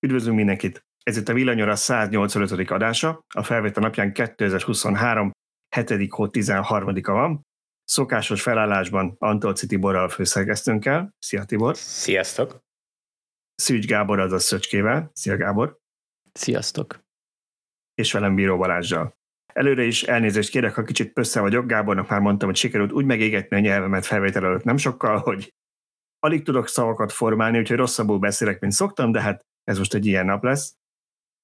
Üdvözlünk mindenkit! Ez itt a Villanyora 185. adása, a felvétel napján 2023. 7. hó 13-a van. Szokásos felállásban Antolci Tiborral főszerkesztőnkkel. Szia Tibor! Sziasztok! Szűcs Gábor, azaz Szöcskével. Szia Gábor! Sziasztok! És velem Bíró Balázsjal. Előre is elnézést kérek, ha kicsit pössze vagyok. Gábornak már mondtam, hogy sikerült úgy megégetni a nyelvemet felvétel előtt nem sokkal, hogy alig tudok szavakat formálni, úgyhogy rosszabbul beszélek, mint szoktam, de hát ez most egy ilyen nap lesz.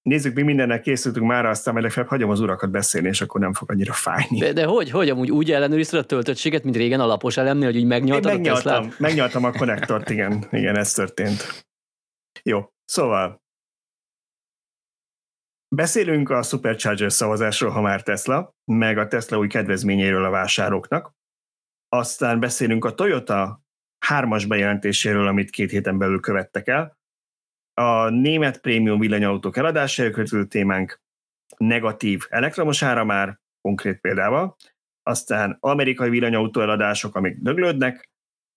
Nézzük, mi mindennek készültünk már, aztán majd legfeljebb hagyom az urakat beszélni, és akkor nem fog annyira fájni. De, de hogy, hogy amúgy úgy ellenőrizted a töltöttséget, mint régen a lapos elemnél, hogy így megnyaltad Én megnyaltam, a Teslát? megnyaltam a konnektort, igen, igen, ez történt. Jó, szóval beszélünk a Supercharger szavazásról, ha már Tesla, meg a Tesla új kedvezményéről a vásároknak. Aztán beszélünk a Toyota hármas bejelentéséről, amit két héten belül követtek el. A német prémium villanyautók eladására kötő témánk negatív elektromos áramár, konkrét példával, aztán amerikai villanyautó eladások, amik döglődnek,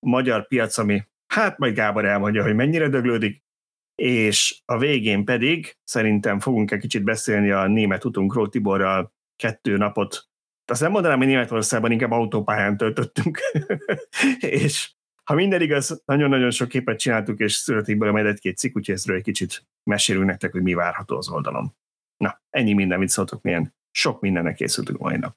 magyar piac, ami hát majd Gábor elmondja, hogy mennyire döglődik, és a végén pedig szerintem fogunk egy kicsit beszélni a német utunkról Tiborral kettő napot. Azt nem mondanám, hogy Németországban inkább autópályán töltöttünk, és ha minden igaz, nagyon-nagyon sok képet csináltuk, és születik belőle majd egy-két cikk, úgyhogy ezről egy kicsit mesélünk nektek, hogy mi várható az oldalon. Na, ennyi minden, mit szóltok, milyen sok mindennek készültünk mai nap.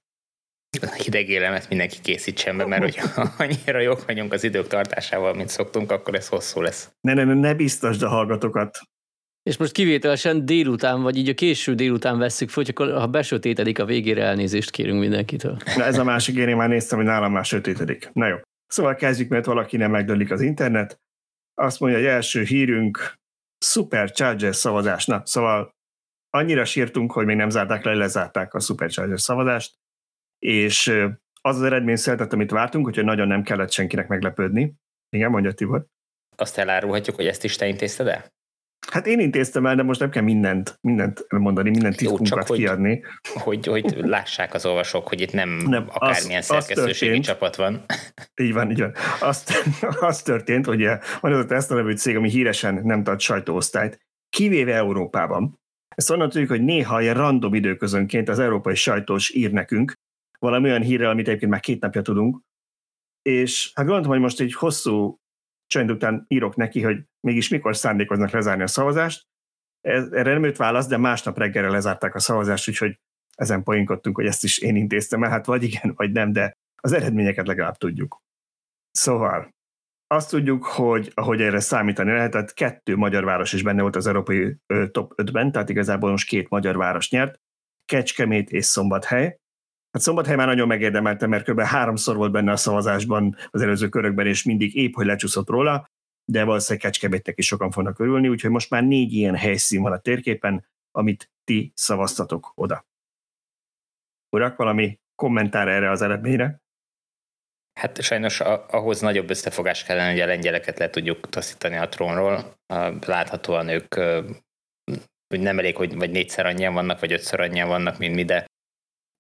Hideg élemet mindenki készítsen be, mert hogyha annyira jók vagyunk az idők tartásával, mint szoktunk, akkor ez hosszú lesz. Ne, ne, ne, ne biztosd a hallgatókat. És most kivételesen délután, vagy így a késő délután vesszük fel, hogy akkor ha besötétedik a végére, elnézést kérünk mindenkitől. Na ez a másik, én már néztem, hogy nálam már sötétedik. Na jó. Szóval kezdjük, mert valaki nem megdölik az internet. Azt mondja, hogy első hírünk Supercharger szavazás. Na, szóval annyira sírtunk, hogy még nem zárták le, lezárták a Supercharger szavazást, és az az eredmény született, amit vártunk, úgyhogy nagyon nem kellett senkinek meglepődni. Igen, mondja Tibor. Azt elárulhatjuk, hogy ezt is te intézted el? Hát én intéztem el, de most nem kell mindent, mindent mondani, minden titkunkat hogy, kiadni. Hogy, hogy lássák az olvasók, hogy itt nem, nem akármilyen az, szerkesztőségi az csapat van. Így van, így van. Azt, az történt, hogy van ez a Tesla nevű cég, ami híresen nem tart sajtóosztályt, kivéve Európában. Ezt onnan tudjuk, hogy néha ilyen random időközönként az európai sajtós ír nekünk valami olyan hírrel, amit egyébként már két napja tudunk, és hát gondoltam, hogy most egy hosszú csend után írok neki, hogy mégis mikor szándékoznak lezárni a szavazást. Erre nem jött válasz, de másnap reggelre lezárták a szavazást, úgyhogy ezen poénkodtunk, hogy ezt is én intéztem el, hát vagy igen, vagy nem, de az eredményeket legalább tudjuk. Szóval azt tudjuk, hogy ahogy erre számítani lehetett, kettő magyar város is benne volt az európai top 5-ben, tehát igazából most két magyar város nyert, Kecskemét és Szombathely. Hát Szombathely már nagyon megérdemelte, mert kb. háromszor volt benne a szavazásban az előző körökben, és mindig épp, hogy lecsúszott róla, de valószínűleg Kecskemétnek is sokan fognak örülni, úgyhogy most már négy ilyen helyszín van a térképen, amit ti szavaztatok oda. Urak, valami kommentár erre az eredményre? Hát sajnos ahhoz nagyobb összefogás kellene, hogy a lengyeleket le tudjuk taszítani a trónról. Láthatóan ők nem elég, hogy vagy négyszer annyian vannak, vagy ötször annyian vannak, mint mi, de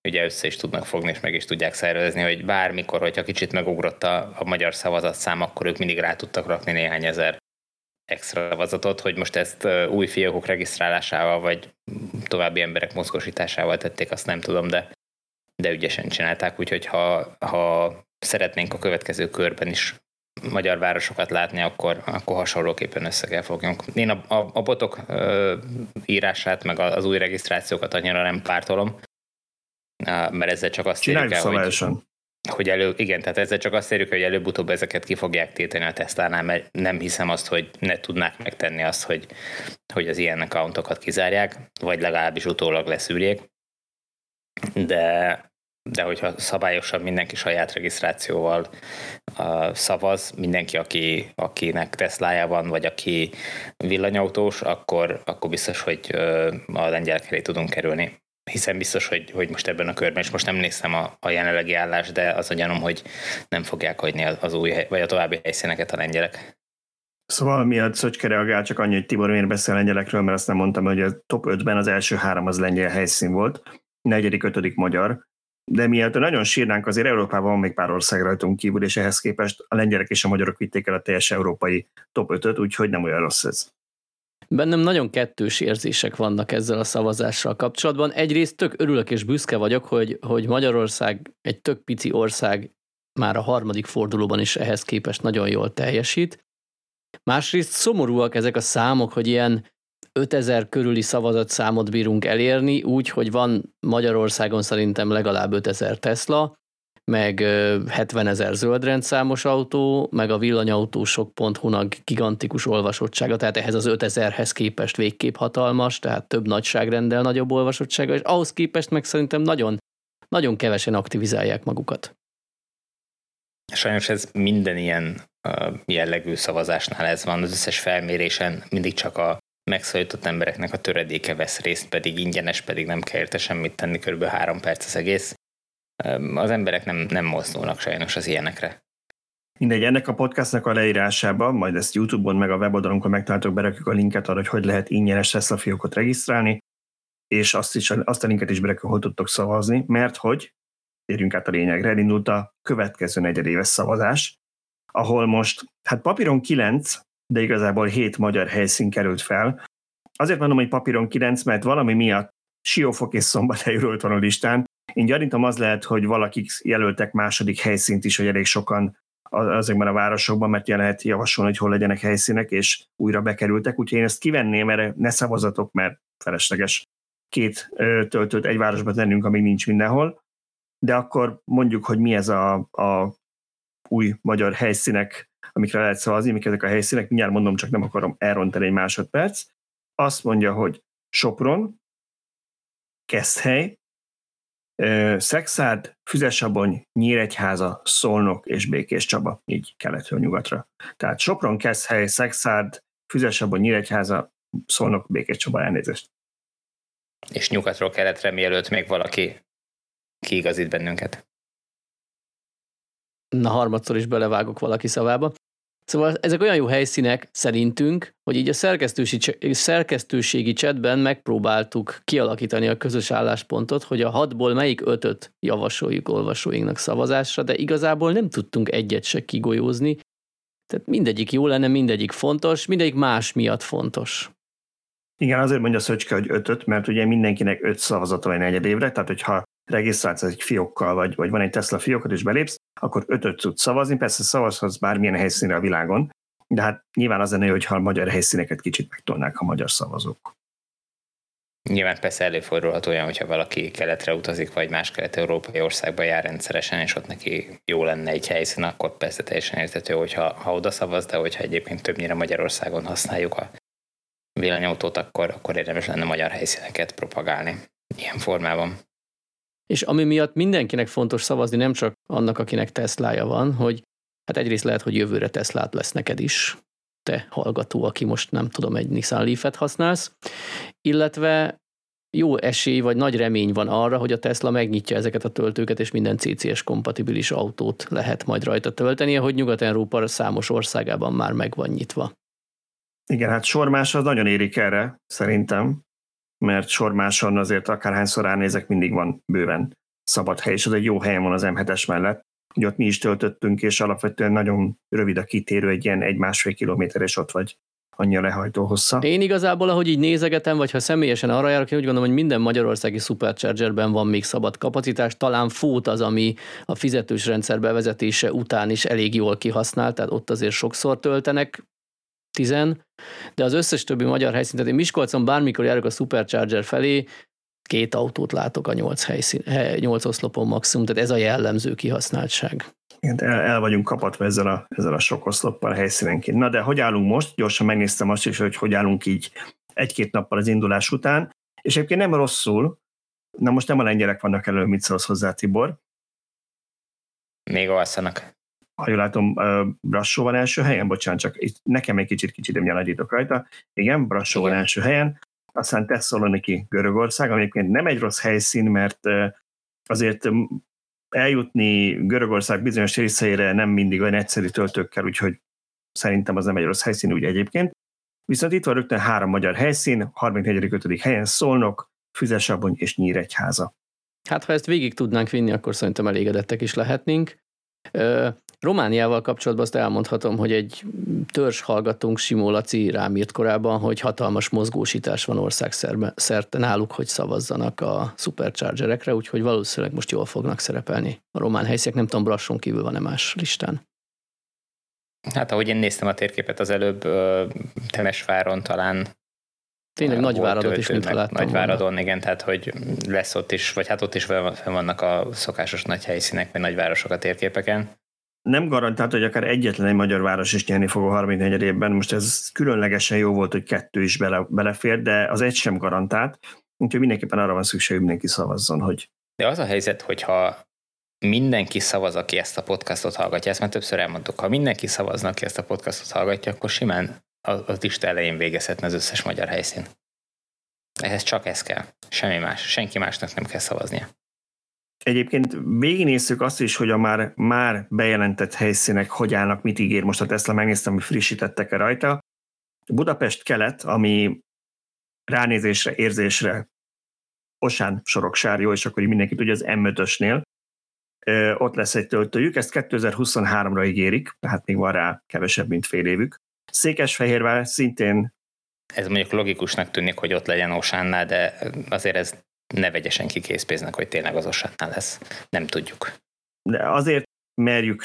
ugye össze is tudnak fogni, és meg is tudják szervezni, hogy bármikor, hogyha kicsit megugrott a, a magyar szavazatszám, akkor ők mindig rá tudtak rakni néhány ezer extra szavazatot, hogy most ezt új fiókok regisztrálásával, vagy további emberek mozgósításával tették, azt nem tudom, de, de ügyesen csinálták, úgyhogy ha, ha szeretnénk a következő körben is magyar városokat látni, akkor, akkor hasonlóképpen össze kell fogjunk. Én a, a, a botok ö, írását, meg az új regisztrációkat annyira nem pártolom, mert ezzel csak azt érjük el, hogy, hogy elő, igen, tehát ezzel csak azt érjük, hogy előbb-utóbb ezeket ki fogják téteni a Tesla-nál, mert nem hiszem azt, hogy ne tudnák megtenni azt, hogy, hogy az ilyen accountokat kizárják, vagy legalábbis utólag leszűrjék. De, de hogyha szabályosan mindenki saját regisztrációval uh, szavaz, mindenki, aki, akinek Teslája van, vagy aki villanyautós, akkor, akkor biztos, hogy uh, a lengyel tudunk kerülni hiszen biztos, hogy, hogy most ebben a körben, és most nem néztem a, a jelenlegi állást, de az a gyanom, hogy nem fogják hagyni az új, vagy a további helyszíneket a lengyelek. Szóval miatt Szöcske reagál, csak annyi, hogy Tibor miért beszél lengyelekről, mert azt nem mondtam, hogy a top 5-ben az első három az lengyel helyszín volt, negyedik, ötödik magyar, de miatt nagyon sírnánk, azért Európában még pár ország rajtunk kívül, és ehhez képest a lengyelek és a magyarok vitték el a teljes európai top 5-öt, úgyhogy nem olyan rossz ez. Bennem nagyon kettős érzések vannak ezzel a szavazással kapcsolatban. Egyrészt tök örülök és büszke vagyok, hogy, hogy Magyarország egy tök pici ország már a harmadik fordulóban is ehhez képest nagyon jól teljesít. Másrészt szomorúak ezek a számok, hogy ilyen 5000 körüli szavazatszámot bírunk elérni, úgy, hogy van Magyarországon szerintem legalább 5000 Tesla, meg 70 ezer zöldrendszámos autó, meg a villanyautósok.hu-nak gigantikus olvasottsága, tehát ehhez az 5000-hez képest végképp hatalmas, tehát több nagyságrendel nagyobb olvasottsága, és ahhoz képest meg szerintem nagyon, nagyon kevesen aktivizálják magukat. Sajnos ez minden ilyen jellegű szavazásnál ez van, az összes felmérésen mindig csak a megszólított embereknek a töredéke vesz részt, pedig ingyenes, pedig nem kell érte semmit tenni, kb. három perc az egész. Az emberek nem, nem mozdulnak sajnos az ilyenekre. Mindegy, ennek a podcastnak a leírásában, majd ezt YouTube-on meg a weboldalunkon megtaláltok, berakjuk a linket arra, hogy hogy lehet ingyenes Tesla fiókot regisztrálni, és azt, is, azt a linket is berakjuk, hogy tudtok szavazni, mert hogy, térjünk át a lényegre, elindult a következő negyedéves szavazás, ahol most, hát papíron 9, de igazából 7 magyar helyszín került fel. Azért mondom, hogy papíron 9, mert valami miatt Siófok és Szombathelyről van a listán. Én gyanítom az lehet, hogy valakik jelöltek második helyszínt is, hogy elég sokan azokban a városokban, mert lehet javasolni, hogy hol legyenek helyszínek, és újra bekerültek, úgyhogy én ezt kivenném, erre ne szavazatok, mert felesleges két töltőt egy városba tennünk, amíg nincs mindenhol, de akkor mondjuk, hogy mi ez a, a új magyar helyszínek, amikre lehet szavazni, mik ezek a helyszínek, mindjárt mondom, csak nem akarom elrontani egy másodperc. Azt mondja, hogy Sopron, Keszthely, Szexárd, Füzesabony, Nyíregyháza, Szolnok és Békés Csaba, így keletről nyugatra. Tehát Sopron, Keszhely, Szexárd, Füzesabony, Nyíregyháza, Szolnok, Békés Csaba elnézést. És nyugatról keletre, mielőtt még valaki kiigazít bennünket. Na, harmadszor is belevágok valaki szavába. Szóval ezek olyan jó helyszínek szerintünk, hogy így a szerkesztőségi, szerkesztőségi chatben megpróbáltuk kialakítani a közös álláspontot, hogy a hatból melyik ötöt javasoljuk olvasóinknak szavazásra, de igazából nem tudtunk egyet se kigolyózni. Tehát mindegyik jó lenne, mindegyik fontos, mindegyik más miatt fontos. Igen, azért mondja Szöcske, hogy ötöt, mert ugye mindenkinek öt szavazata van egy évre, tehát hogyha regisztrálsz egy fiókkal, vagy, vagy van egy Tesla fiókot, és belépsz, akkor ötöt tudsz szavazni, persze szavazhatsz bármilyen helyszínre a világon, de hát nyilván az lenne, hogyha a magyar helyszíneket kicsit megtolnák a magyar szavazók. Nyilván persze előfordulhat olyan, hogyha valaki keletre utazik, vagy más kelet-európai országba jár rendszeresen, és ott neki jó lenne egy helyszín, akkor persze teljesen értető, hogyha ha oda szavaz, de hogyha egyébként többnyire Magyarországon használjuk a villanyautót, akkor, akkor érdemes lenne magyar helyszíneket propagálni ilyen formában. És ami miatt mindenkinek fontos szavazni, nem csak annak, akinek Teslája van, hogy hát egyrészt lehet, hogy jövőre Teslát lesz neked is, te hallgató, aki most nem tudom, egy Nissan Leaf-et használsz, illetve jó esély vagy nagy remény van arra, hogy a Tesla megnyitja ezeket a töltőket, és minden CCS kompatibilis autót lehet majd rajta tölteni, ahogy Nyugat-Európa számos országában már meg van nyitva. Igen, hát sormás az nagyon érik erre, szerintem mert sormáson azért akárhányszor ránézek, mindig van bőven szabad hely, és az egy jó helyen van az M7-es mellett. Ugye ott mi is töltöttünk, és alapvetően nagyon rövid a kitérő, egy ilyen egy-másfél kilométer, és ott vagy annyi a lehajtó hossza. Én igazából, ahogy így nézegetem, vagy ha személyesen arra járok, én úgy gondolom, hogy minden magyarországi Superchargerben van még szabad kapacitás. Talán Fót az, ami a fizetős rendszer bevezetése után is elég jól kihasznált, tehát ott azért sokszor töltenek tizen, de az összes többi magyar helyszín, tehát én Miskolcon bármikor járok a Supercharger felé, két autót látok a nyolc, helyszín, nyolc oszlopon maximum, tehát ez a jellemző kihasználtság. Igen, el, el vagyunk kapatva ezzel a, ezzel a sok oszloppal helyszínenként. Na de hogy állunk most? Gyorsan megnéztem azt is, hogy hogy állunk így egy-két nappal az indulás után, és egyébként nem rosszul, na most nem a lengyelek vannak elő, mit szólsz hozzá, Tibor? Még alszanak ha jól látom, Brassó van első helyen, bocsánat, csak itt nekem egy kicsit kicsit nem nagyítok rajta. Igen, Brassó van első helyen, aztán Tesszaloniki Görögország, ami egyébként nem egy rossz helyszín, mert azért eljutni Görögország bizonyos részeire nem mindig olyan egyszerű töltőkkel, úgyhogy szerintem az nem egy rossz helyszín úgy egyébként. Viszont itt van rögtön három magyar helyszín, 34. 5. helyen Szolnok, Füzesabony és Nyíregyháza. Hát ha ezt végig tudnánk vinni, akkor szerintem elégedettek is lehetnénk. Romániával kapcsolatban azt elmondhatom, hogy egy törzs hallgatónk, Simó Laci rám írt korábban, hogy hatalmas mozgósítás van országszerte náluk, hogy szavazzanak a superchargerekre, úgyhogy valószínűleg most jól fognak szerepelni a román helyszínek. Nem tudom, Brasson kívül van-e más listán. Hát ahogy én néztem a térképet az előbb, Temesváron talán Tényleg Nagyváradot is, mint láttam Nagyváradon, igen, tehát hogy lesz ott is, vagy hát ott is vannak a szokásos nagy helyszínek, vagy nagyvárosok a térképeken. Nem garantált, hogy akár egyetlen egy magyar város is nyerni fog a 34 évben. Most ez különlegesen jó volt, hogy kettő is bele, belefér, de az egy sem garantált. Úgyhogy mindenképpen arra van szükség, hogy mindenki szavazzon, hogy... De az a helyzet, hogyha mindenki szavaz, aki ezt a podcastot hallgatja, ezt már többször elmondtuk, ha mindenki szavazna, aki ezt a podcastot hallgatja, akkor simán a, a lista elején végezhetne az összes magyar helyszín. Ehhez csak ez kell. Semmi más. Senki másnak nem kell szavaznia. Egyébként végignézzük azt is, hogy a már, már bejelentett helyszínek hogy állnak, mit ígér. Most a Tesla megnéztem, hogy frissítettek-e rajta. Budapest kelet, ami ránézésre, érzésre Osán Soroksár, és akkor mindenki tudja, az M5-ösnél, ott lesz egy töltőjük, ezt 2023-ra ígérik, tehát még van rá kevesebb, mint fél évük. Székesfehérvár szintén ez mondjuk logikusnak tűnik, hogy ott legyen Osánnál, de azért ez ne vegye senki készpénznek, hogy tényleg az Osánnál lesz. Nem tudjuk. De azért merjük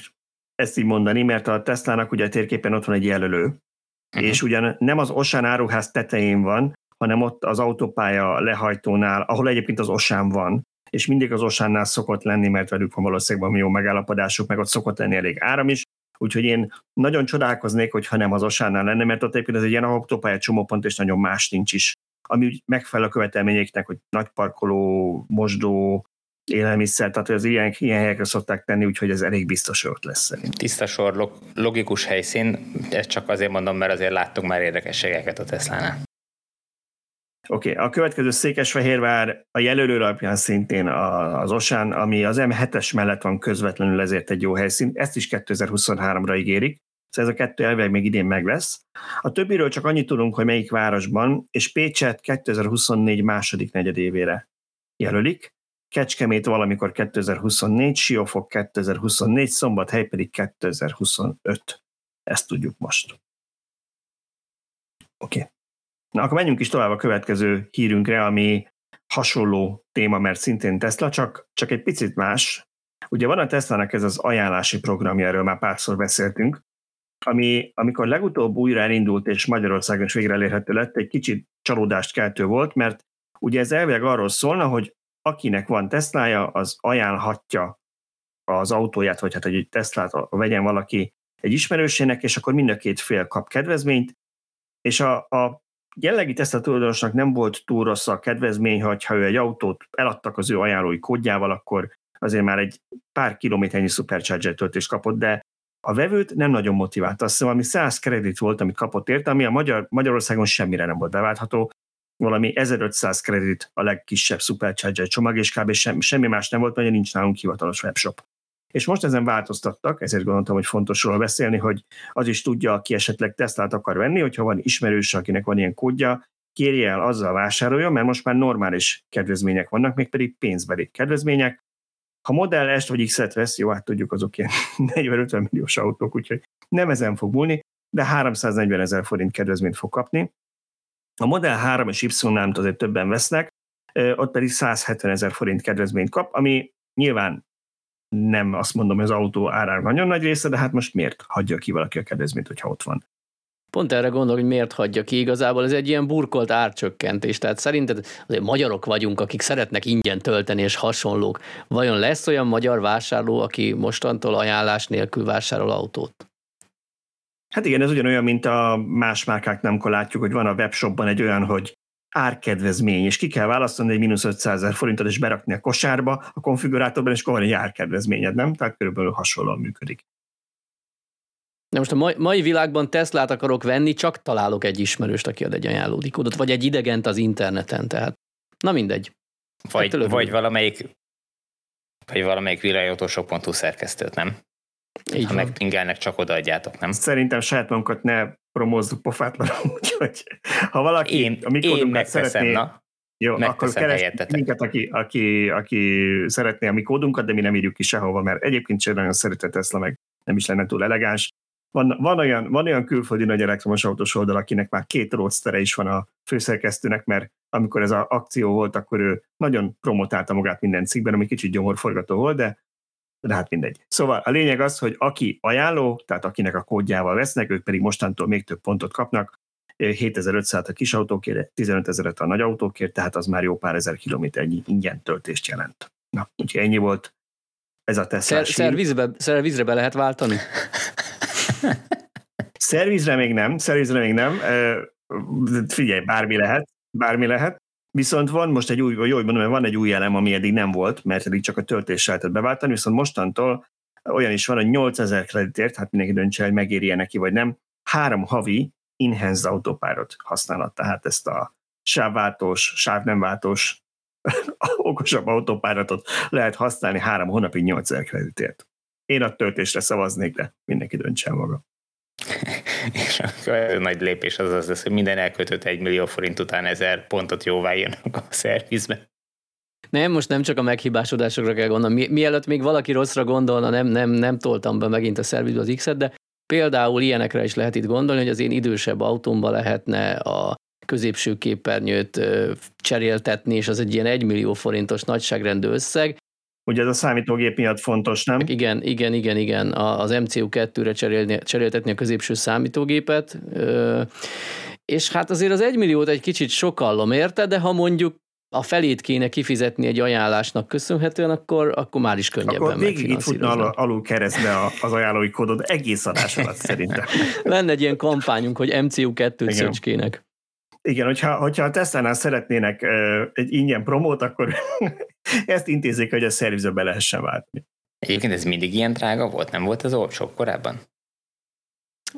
ezt így mondani, mert a Teslának ugye a térképen ott van egy jelölő, uh-huh. és ugyan nem az Osán áruház tetején van, hanem ott az autópálya lehajtónál, ahol egyébként az Osán van, és mindig az Osánnál szokott lenni, mert velük van valószínűleg jó megállapodásuk, meg ott szokott lenni elég áram is, Úgyhogy én nagyon csodálkoznék, hogyha nem az Osánál lenne, mert ott egyébként ez egy ilyen autópálya csomópont, és nagyon más nincs is. Ami úgy megfelel a követelményeknek, hogy nagy parkoló, mosdó, élelmiszer, tehát az ilyen, ilyen helyekre szokták tenni, úgyhogy ez elég biztos, ott lesz szerintem. Tiszta sor, logikus helyszín, ezt csak azért mondom, mert azért láttunk már érdekességeket a Teslánál. Oké, okay, a következő Székesfehérvár a jelölő alapján szintén az Osán, ami az M7-es mellett van közvetlenül ezért egy jó helyszín, ezt is 2023-ra ígérik, szóval ez a kettő elvileg még idén meg lesz. A többiről csak annyit tudunk, hogy melyik városban, és Pécset 2024 második negyedévére jelölik, Kecskemét valamikor 2024, Siófok 2024, Szombathely pedig 2025. Ezt tudjuk most. Oké. Okay. Na, akkor menjünk is tovább a következő hírünkre, ami hasonló téma, mert szintén Tesla, csak, csak egy picit más. Ugye van a Tesla-nak ez az ajánlási programja, erről már párszor beszéltünk, ami amikor legutóbb újra elindult és Magyarországon is végre elérhető lett, egy kicsit csalódást keltő volt, mert ugye ez elvileg arról szólna, hogy akinek van Teslája, az ajánlhatja az autóját, vagy hát egy Teslát vegyen valaki egy ismerősének, és akkor mind a két fél kap kedvezményt, és a, a Jellegi Tesla tulajdonosnak nem volt túl rossz a kedvezmény, ha ő egy autót eladtak az ő ajánlói kódjával, akkor azért már egy pár kilométernyi Supercharger töltést kapott, de a vevőt nem nagyon motivált. Azt hiszem, ami 100 kredit volt, amit kapott érte, ami a Magyar, Magyarországon semmire nem volt beváltható. Valami 1500 kredit a legkisebb Supercharger csomag, és kb. Sem, semmi más nem volt, mert nincs nálunk hivatalos webshop. És most ezen változtattak, ezért gondoltam, hogy fontos róla beszélni, hogy az is tudja, aki esetleg Teslát akar venni, hogyha van ismerős, akinek van ilyen kódja, kérje el, azzal vásárolja, mert most már normális kedvezmények vannak, mégpedig pénzbeli kedvezmények. Ha Model S vagy X-et vesz, jó, hát tudjuk, azok ilyen 40-50 milliós autók, úgyhogy nem ezen fog múlni, de 340 ezer forint kedvezményt fog kapni. A Model 3 és Y nem azért többen vesznek, ott pedig 170 ezer forint kedvezményt kap, ami nyilván nem azt mondom, hogy az autó árának nagyon nagy része, de hát most miért hagyja ki valaki a kedvezményt, hogyha ott van? Pont erre gondolok, hogy miért hagyja ki igazából, ez egy ilyen burkolt árcsökkentés, tehát szerinted azért magyarok vagyunk, akik szeretnek ingyen tölteni és hasonlók. Vajon lesz olyan magyar vásárló, aki mostantól ajánlás nélkül vásárol autót? Hát igen, ez ugyanolyan, mint a más márkáknál, amikor látjuk, hogy van a webshopban egy olyan, hogy árkedvezmény, és ki kell választani egy mínusz 500 ezer forintot, és berakni a kosárba, a konfigurátorban, és akkor van egy árkedvezményed, nem? Tehát körülbelül hasonlóan működik. De most a mai, mai világban Teslát akarok venni, csak találok egy ismerőst, aki ad egy ajánlódikódot, vagy egy idegent az interneten, tehát na mindegy. Vagy, vagy valamelyik vagy valamelyik világautósok.hu szerkesztőt, nem? Így ha megpingelnek, csak odaadjátok, nem? Szerintem saját magunkat ne promózzuk pofátlanul, úgyhogy ha valaki én, a mi én szeretné, na. Jó, akkor keres minket, aki, aki, aki szeretné a mi kódunkat, de mi nem írjuk ki sehova, mert egyébként sem nagyon szeretett Tesla, meg nem is lenne túl elegáns. Van, van, olyan, van olyan külföldi nagy elektromos autós oldal, akinek már két roadster is van a főszerkesztőnek, mert amikor ez az akció volt, akkor ő nagyon promotálta magát minden cikkben, ami kicsit gyomorforgató volt, de, de hát mindegy. Szóval a lényeg az, hogy aki ajánló, tehát akinek a kódjával vesznek, ők pedig mostantól még több pontot kapnak, 7500 a kis autókért, 15 ezeret a nagy autókért, tehát az már jó pár ezer kilométer ennyi ingyen töltést jelent. Na, úgyhogy ennyi volt ez a Tesla Szer, szervizbe, szervizre be lehet váltani? szervizre még nem, szervizre még nem. Figyelj, bármi lehet, bármi lehet. Viszont van most egy új, vagy úgy mondom, van egy új elem, ami eddig nem volt, mert eddig csak a töltéssel lehetett beváltani, viszont mostantól olyan is van, hogy 8000 kreditért, hát mindenki döntse, hogy megéri neki, vagy nem, három havi enhanced autopilot használat, tehát ezt a sávváltós, sáv nem váltós okosabb autópáratot lehet használni három hónapig 8000 kreditért. Én a töltésre szavaznék, de mindenki döntse maga. És a nagy lépés az az lesz, hogy minden elkötött egy millió forint után ezer pontot jóvá írnak a szervizbe. Nem, most nem csak a meghibásodásokra kell gondolni. Mi, mielőtt még valaki rosszra gondolna, nem, nem, nem toltam be megint a szervizbe az X-et, de például ilyenekre is lehet itt gondolni, hogy az én idősebb autómba lehetne a középső képernyőt cseréltetni, és az egy ilyen 1 millió forintos nagyságrendű összeg. Ugye ez a számítógép miatt fontos, nem? Igen, igen, igen, igen. Az MCU2-re cserélni, cseréltetni a középső számítógépet. És hát azért az 1 milliót egy kicsit sokallom érte, de ha mondjuk a felét kéne kifizetni egy ajánlásnak köszönhetően, akkor, akkor már is könnyebben Akkor végig itt futna alul, alul keresztbe az ajánlói kódot egész adás alatt szerintem. Lenne egy ilyen kampányunk, hogy MCU2 szöcskének. Igen, hogyha, hogyha a Tesla-nál szeretnének uh, egy ingyen promót, akkor ezt intézik, hogy a szervizbe be lehessen váltani. Egyébként ez mindig ilyen drága volt? Nem volt ez olcsóbb korábban?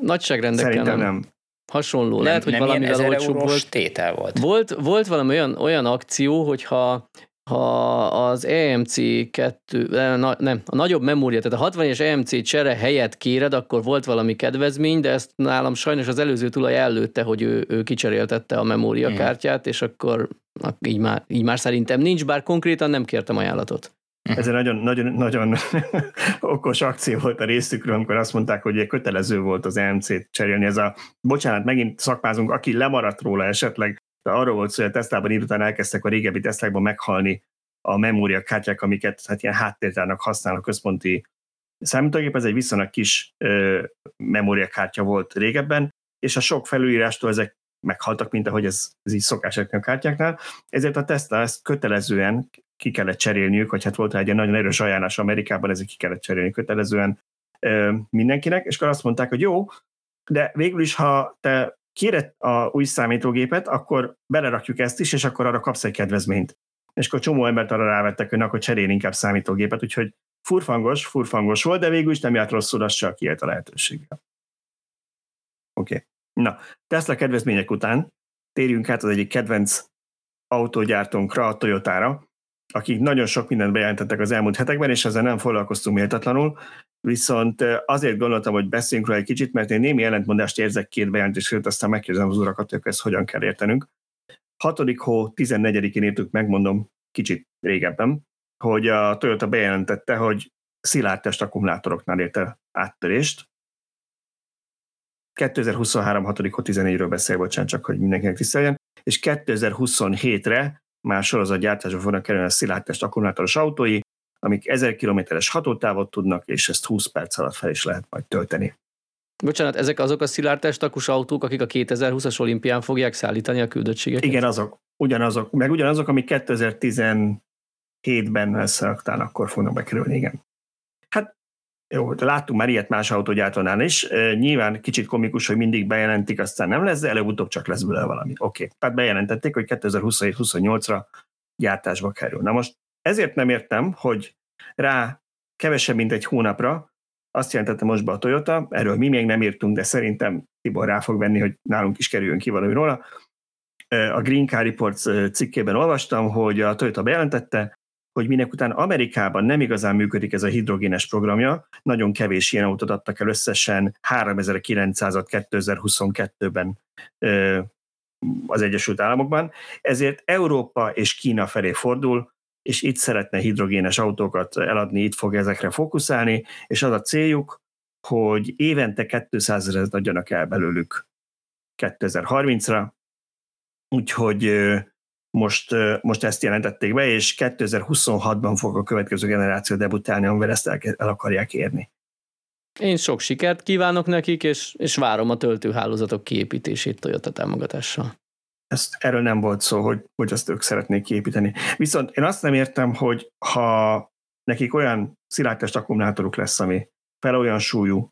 Nagyságrendekkel Szerintem nem. nem. Hasonló. Nem, Lehet, hogy nem valamivel olcsóbb volt. tétel volt. Volt, volt valami olyan, olyan akció, hogyha ha az EMC2, nem, nem, a nagyobb memória, tehát a 60 es EMC csere helyett kéred, akkor volt valami kedvezmény, de ezt nálam sajnos az előző tulaj előtte, hogy ő, ő kicseréltette a memóriakártyát, és akkor így már, így már szerintem nincs, bár konkrétan nem kértem ajánlatot. Ez egy nagyon, nagyon, nagyon okos akció volt a részükről, amikor azt mondták, hogy kötelező volt az EMC-t cserélni. Ez a, bocsánat, megint szakmázunk, aki lemaradt róla esetleg, de arról volt szó, hogy a Teslában után elkezdtek a régebbi Teslákban meghalni a memóriakártyák, amiket hát ilyen háttértárnak használ a központi számítógép. Ez egy viszonylag kis ö, memóriakártya volt régebben, és a sok felülírástól ezek meghaltak, mint ahogy ez, ez így szokás a kártyáknál. Ezért a Tesla ezt kötelezően ki kellett cserélniük, vagy hát volt egy nagyon erős ajánlás Amerikában, ezért ki kellett cserélni kötelezően ö, mindenkinek, és akkor azt mondták, hogy jó, de végül is, ha te kéred a új számítógépet, akkor belerakjuk ezt is, és akkor arra kapsz egy kedvezményt. És akkor csomó embert arra rávettek, hogy akkor cserél inkább számítógépet, úgyhogy furfangos, furfangos volt, de végül is nem járt rosszul, az csak kiélt a lehetőséggel. Oké. Okay. Na, Tesla kedvezmények után térjünk át az egyik kedvenc autógyártónkra, a Toyotára, akik nagyon sok mindent bejelentettek az elmúlt hetekben, és ezzel nem foglalkoztunk méltatlanul, viszont azért gondoltam, hogy beszéljünk róla egy kicsit, mert én némi ellentmondást érzek két bejelentés között, aztán megkérdezem az urakat, hogy ezt hogyan kell értenünk. 6. hó 14-én írtuk, megmondom kicsit régebben, hogy a Toyota bejelentette, hogy szilárd test akkumulátoroknál érte áttörést. 2023. 6. 14-ről beszél, bocsánat, csak hogy mindenkinek tiszteljen, és 2027-re már sorozatgyártásba fognak kerülni a szilárdtest akkumulátoros autói, amik 1000 kilométeres hatótávot tudnak, és ezt 20 perc alatt fel is lehet majd tölteni. Bocsánat, ezek azok a szilárdtestakus autók, akik a 2020-as olimpián fogják szállítani a küldöttségeket? Igen, azok. Ugyanazok. Meg ugyanazok, amik 2017-ben összeraktán, akkor fognak bekerülni, igen. Hát jó, de láttunk már ilyet más autógyártónál is. Nyilván kicsit komikus, hogy mindig bejelentik, aztán nem lesz, de előbb-utóbb csak lesz belőle valami. Oké, okay. tehát bejelentették, hogy 2027-28-ra gyártásba kerül. Na most ezért nem értem, hogy rá kevesebb, mint egy hónapra azt jelentette most be a Toyota, erről mi még nem írtunk, de szerintem Tibor rá fog venni, hogy nálunk is kerüljön ki valami róla. A Green Car Reports cikkében olvastam, hogy a Toyota bejelentette, hogy minek után Amerikában nem igazán működik ez a hidrogénes programja, nagyon kevés ilyen autót adtak el összesen 3900-at 2022-ben az Egyesült Államokban, ezért Európa és Kína felé fordul, és itt szeretne hidrogénes autókat eladni, itt fog ezekre fókuszálni, és az a céljuk, hogy évente 200 ezeret adjanak el belőlük 2030-ra, úgyhogy most, most ezt jelentették be, és 2026-ban fog a következő generáció debutálni, amivel ezt el, el akarják érni. Én sok sikert kívánok nekik, és, és várom a töltőhálózatok kiépítését Toyota támogatással. Ezt, erről nem volt szó, hogy, hogy azt ők szeretnék kiépíteni. Viszont én azt nem értem, hogy ha nekik olyan szilárdtest akkumulátoruk lesz, ami fel olyan súlyú,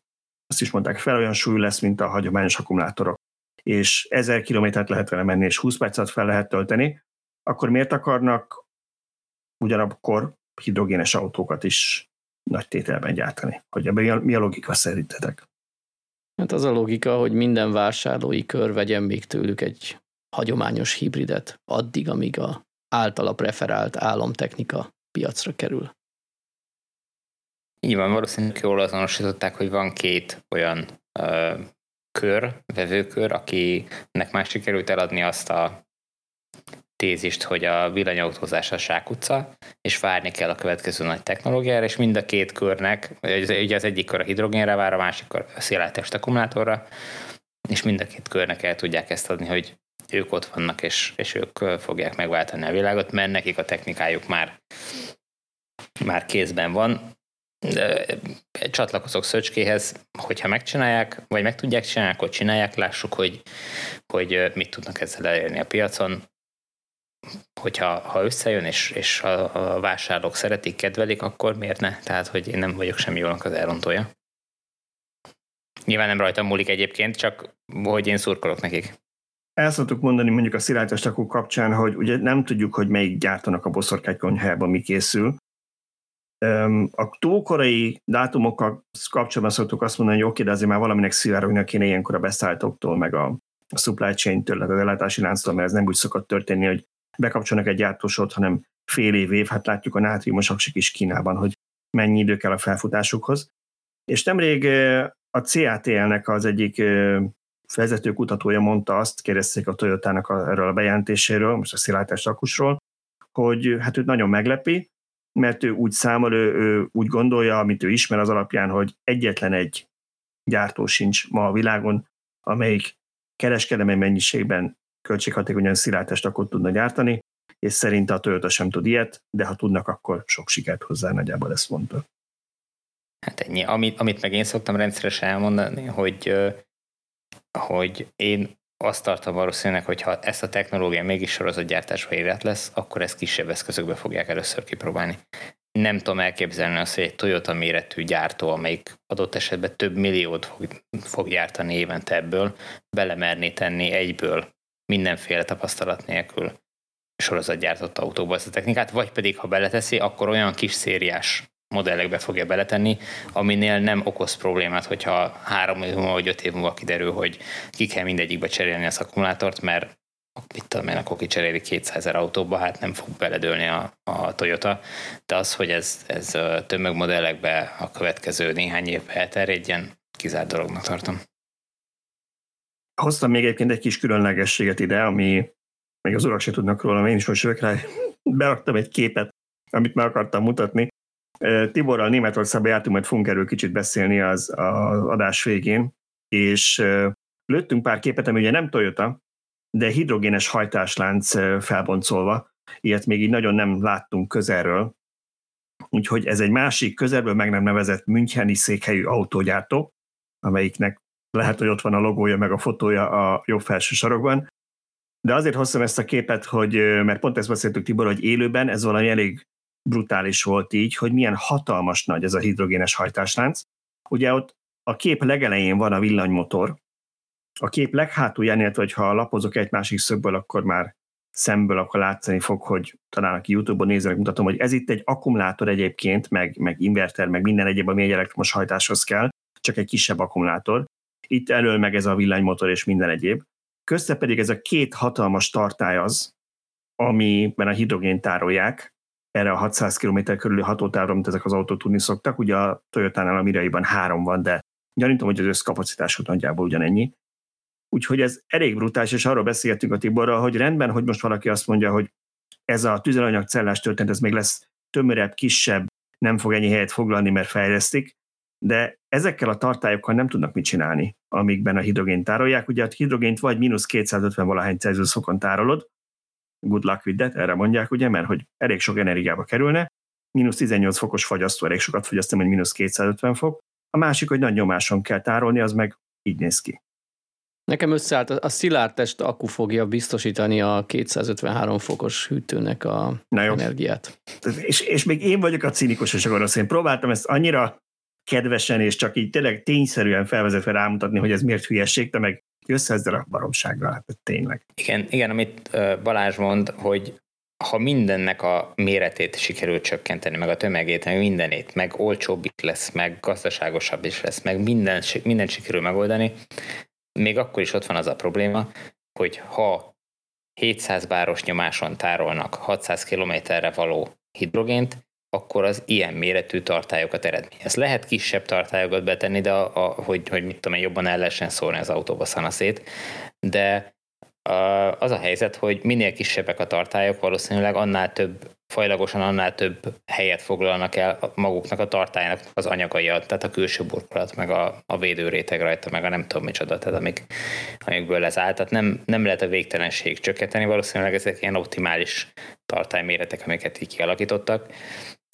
azt is mondták, fel olyan súlyú lesz, mint a hagyományos akkumulátorok, és 1000 kilométert lehet vele menni, és 20 percet fel lehet tölteni, akkor miért akarnak ugyanakkor hidrogénes autókat is nagy tételben gyártani? Hogy ebben mi a logika szerintetek? Hát az a logika, hogy minden vásárlói kör vegyen még tőlük egy hagyományos hibridet, addig, amíg a általa preferált államtechnika piacra kerül. Így van, valószínűleg jól azonosították, hogy van két olyan ö, kör, vevőkör, akinek már sikerült eladni azt a tézist, hogy a villanyautózás a sákutca, és várni kell a következő nagy technológiára, és mind a két körnek, ugye az egyik kör a hidrogénre vár, a másik kör a széláltest akkumulátorra, és mind a két körnek el tudják ezt adni, hogy ők ott vannak, és, és ők fogják megváltani a világot, mert nekik a technikájuk már, már kézben van. De csatlakozok Szöcskéhez, hogyha megcsinálják, vagy meg tudják csinálni, akkor csinálják, lássuk, hogy, hogy mit tudnak ezzel elérni a piacon hogyha ha összejön, és, és a, a vásárlók szeretik, kedvelik, akkor miért ne? Tehát, hogy én nem vagyok semmi jónak az elrontója. Nyilván nem rajtam múlik egyébként, csak hogy én szurkolok nekik. El szoktuk mondani mondjuk a szilárdtest kapcsán, hogy ugye nem tudjuk, hogy melyik gyártónak a boszorkány konyhájában mi készül. A túlkorai dátumokkal kapcsolatban szoktuk azt mondani, hogy oké, de azért már valaminek szivárognak kéne ilyenkor a beszállítóktól, meg a, a supply chain-től, az ellátási lánctól, mert ez nem úgy szokott történni, hogy bekapcsolnak egy gyártósort, hanem fél év év, hát látjuk a nátriumos aksik is Kínában, hogy mennyi idő kell a felfutásukhoz. És nemrég a CATL-nek az egyik vezető kutatója mondta azt, kérdezték a Toyotának erről a bejelentéséről, most a szilárdás akusról, hogy hát őt nagyon meglepi, mert ő úgy számol, ő, ő úgy gondolja, amit ő ismer az alapján, hogy egyetlen egy gyártó sincs ma a világon, amelyik kereskedelmi mennyiségben költséghatékonyan szilárdtest akkor tudna gyártani, és szerint a Toyota sem tud ilyet, de ha tudnak, akkor sok sikert hozzá, nagyjából ezt mondta. Hát ennyi. Amit, amit meg én szoktam rendszeresen elmondani, hogy, hogy én azt tartom valószínűleg, hogy ha ezt a technológia mégis sorozatgyártásba élet lesz, akkor ezt kisebb eszközökbe fogják először kipróbálni. Nem tudom elképzelni azt, hogy egy Toyota méretű gyártó, amelyik adott esetben több milliót fog, fog gyártani évente ebből, belemerni tenni egyből mindenféle tapasztalat nélkül sorozatgyártott autóba ezt a technikát, vagy pedig ha beleteszi, akkor olyan kis szériás modellekbe fogja beletenni, aminél nem okoz problémát, hogyha három év múlva vagy öt év múlva kiderül, hogy ki kell mindegyikbe cserélni az akkumulátort, mert itt tudom én, akkor kicseréli 200 ezer autóba, hát nem fog beledőlni a, a Toyota, de az, hogy ez, ez tömegmodellekbe a következő néhány évben elterjedjen, kizárt dolognak tartom. Hoztam még egyébként egy kis különlegességet ide, ami még az urak se tudnak róla, én is most jövök rá, beraktam egy képet, amit meg akartam mutatni. Tiborral Németországba jártunk, majd fogunk erről kicsit beszélni az, az adás végén, és lőttünk pár képet, ami ugye nem Toyota, de hidrogénes hajtáslánc felboncolva, ilyet még így nagyon nem láttunk közelről, úgyhogy ez egy másik közelből meg nem nevezett Müncheni székhelyű autógyártó, amelyiknek lehet, hogy ott van a logója, meg a fotója a jobb felső sarokban. De azért hoztam ezt a képet, hogy, mert pont ezt beszéltük Tibor, hogy élőben ez valami elég brutális volt így, hogy milyen hatalmas nagy ez a hidrogénes hajtáslánc. Ugye ott a kép legelején van a villanymotor, a kép leghátulján, illetve ha lapozok egy másik szögből, akkor már szemből akkor látszani fog, hogy talán aki YouTube-on nézzenek, mutatom, hogy ez itt egy akkumulátor egyébként, meg, meg inverter, meg minden egyéb, ami egy elektromos hajtáshoz kell, csak egy kisebb akkumulátor itt elől meg ez a villanymotor és minden egyéb. Közte pedig ez a két hatalmas tartály az, amiben a hidrogént tárolják, erre a 600 km körüli hatótávra, amit ezek az autók tudni szoktak. Ugye a Toyota-nál a Miraiban három van, de gyanítom, hogy az összkapacitásuk nagyjából ugyanennyi. Úgyhogy ez elég brutális, és arról beszéltünk a Tiborral, hogy rendben, hogy most valaki azt mondja, hogy ez a tüzelanyagcellás történet, ez még lesz tömörebb, kisebb, nem fog ennyi helyet foglalni, mert fejlesztik, de ezekkel a tartályokkal nem tudnak mit csinálni, amikben a hidrogént tárolják. Ugye a hidrogént vagy mínusz 250 valahány Celsius fokon tárolod, good luck with that, erre mondják, ugye, mert hogy elég sok energiába kerülne, mínusz 18 fokos fagyasztó elég sokat fogyaszt, hogy mínusz 250 fok, a másik, hogy nagy nyomáson kell tárolni, az meg így néz ki. Nekem összeállt, a szilárd test akku fogja biztosítani a 253 fokos hűtőnek a Na jó. energiát. És, és még én vagyok a cinikus és a gonosz. Én próbáltam ezt annyira kedvesen és csak így tényleg tényszerűen felvezetve rámutatni, hogy ez miért hülyeség, te meg jössz ezzel a baromsággal, hát tényleg. Igen, igen, amit Balázs mond, hogy ha mindennek a méretét sikerül csökkenteni, meg a tömegét, meg mindenét, meg olcsóbb is lesz, meg gazdaságosabb is lesz, meg minden, minden sikerül megoldani, még akkor is ott van az a probléma, hogy ha 700 báros nyomáson tárolnak 600 kilométerre való hidrogént, akkor az ilyen méretű tartályokat eredményez. Lehet kisebb tartályokat betenni, de a, a, hogy, hogy mit tudom én, jobban el lehessen szórni az autóba szanaszét, de az a helyzet, hogy minél kisebbek a tartályok, valószínűleg annál több, fajlagosan annál több helyet foglalnak el maguknak a tartálynak az anyagai, tehát a külső burkolat, meg a, a védőréteg rajta, meg a nem tudom micsoda, tehát amik, amikből ez áll. Tehát nem, nem lehet a végtelenség csökkenteni, valószínűleg ezek ilyen optimális tartályméretek, amiket így kialakítottak.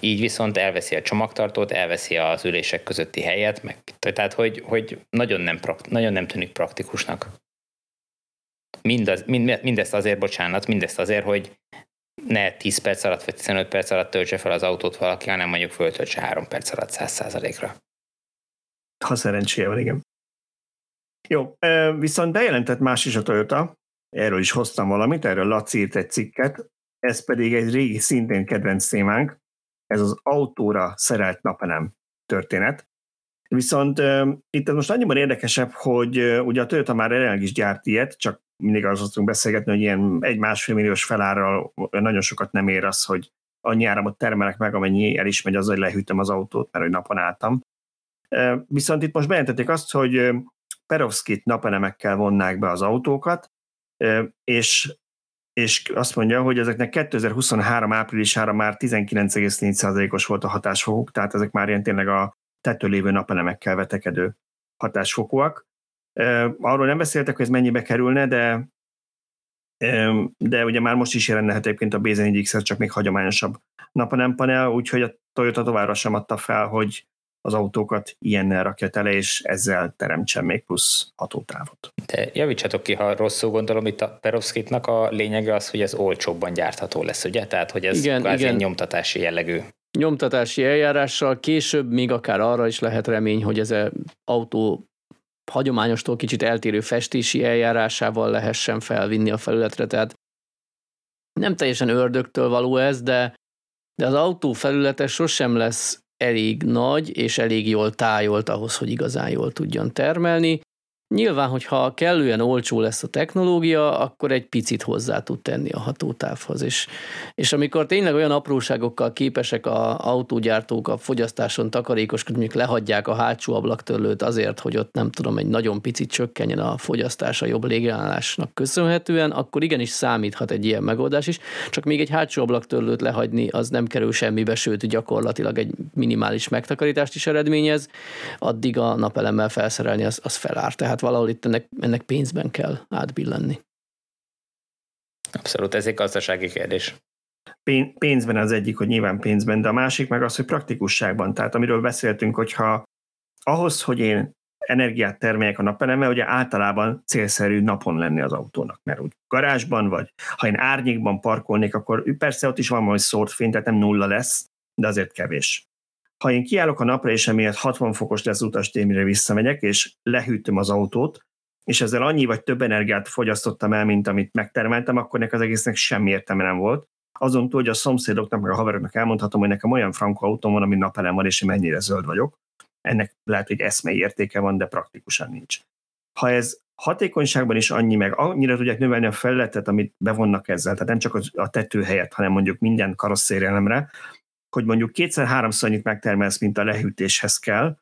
Így viszont elveszi a csomagtartót, elveszi az ülések közötti helyet, meg, tehát hogy, hogy nagyon, nem, nagyon nem tűnik praktikusnak mindaz, mind, mindezt azért, bocsánat, mindezt azért, hogy ne 10 perc alatt vagy 15 perc alatt töltse fel az autót valaki, hanem mondjuk föltöltse 3 perc alatt 100%-ra. Ha szerencséje van, igen. Jó, viszont bejelentett más is a Toyota, erről is hoztam valamit, erről Laci írt egy cikket, ez pedig egy régi szintén kedvenc témánk, ez az autóra szerelt napelem történet. Viszont itt most annyiban érdekesebb, hogy ugye a Toyota már jelenleg is gyárt ilyet, csak mindig az tudunk beszélgetni, hogy ilyen egy-másfél milliós felárral nagyon sokat nem ér az, hogy annyi áramot termelek meg, amennyi el is megy az, hogy lehűtöm az autót, mert hogy napon álltam. Viszont itt most bejelentették azt, hogy perovskit napelemekkel vonnák be az autókat, és, és azt mondja, hogy ezeknek 2023 áprilisára már 19,4%-os volt a hatásfokuk, tehát ezek már ilyen tényleg a tető lévő napelemekkel vetekedő hatásfokúak. Arról nem beszéltek, hogy ez mennyibe kerülne, de de ugye már most is jelenne egyébként a BZ4X, csak még hagyományosabb napanempanel, úgyhogy a Toyota továbbra sem adta fel, hogy az autókat ilyennel rakja tele, és ezzel teremtsen még plusz hatótávot. De javítsatok ki, ha rosszul gondolom, itt a Perovskitnak a lényege az, hogy ez olcsóbban gyártható lesz, ugye? Tehát, hogy ez igen, igen. nyomtatási jellegű. Nyomtatási eljárással később még akár arra is lehet remény, hogy ez az autó hagyományostól kicsit eltérő festési eljárásával lehessen felvinni a felületre, tehát nem teljesen ördögtől való ez, de, de az autó felülete sosem lesz elég nagy és elég jól tájolt ahhoz, hogy igazán jól tudjon termelni. Nyilván, hogyha kellően olcsó lesz a technológia, akkor egy picit hozzá tud tenni a hatótávhoz. És, és amikor tényleg olyan apróságokkal képesek a autógyártók a fogyasztáson takarékoskodni, mondjuk lehagyják a hátsó ablaktörlőt azért, hogy ott nem tudom, egy nagyon picit csökkenjen a fogyasztás a jobb légállásnak köszönhetően, akkor igenis számíthat egy ilyen megoldás is. Csak még egy hátsó ablaktörlőt lehagyni, az nem kerül semmibe, sőt gyakorlatilag egy minimális megtakarítást is eredményez, addig a napelemmel felszerelni az, az felár. Tehát valahol itt ennek, ennek pénzben kell átbillenni. Abszolút, ez egy gazdasági kérdés. Pénzben az egyik, hogy nyilván pénzben, de a másik meg az, hogy praktikusságban. Tehát amiről beszéltünk, hogyha ahhoz, hogy én energiát termeljek a napelemmel, ugye általában célszerű napon lenni az autónak, mert úgy garázsban vagy, ha én árnyékban parkolnék, akkor persze ott is van majd szórt fény, tehát nem nulla lesz, de azért kevés. Ha én kiállok a napra, és emiatt 60 fokos lesz utas témére visszamegyek, és lehűtöm az autót, és ezzel annyi vagy több energiát fogyasztottam el, mint amit megtermeltem, akkor nek az egésznek semmi értelme nem volt. Azon túl, hogy a szomszédoknak, meg a haveroknak elmondhatom, hogy nekem olyan frankó autóm van, ami napelem van, és én mennyire zöld vagyok. Ennek lehet, hogy eszmei értéke van, de praktikusan nincs. Ha ez hatékonyságban is annyi, meg annyira tudják növelni a felületet, amit bevonnak ezzel, tehát nem csak a tető helyett, hanem mondjuk minden karosszérielemre, hogy mondjuk kétszer-háromszor annyit megtermelsz, mint a lehűtéshez kell,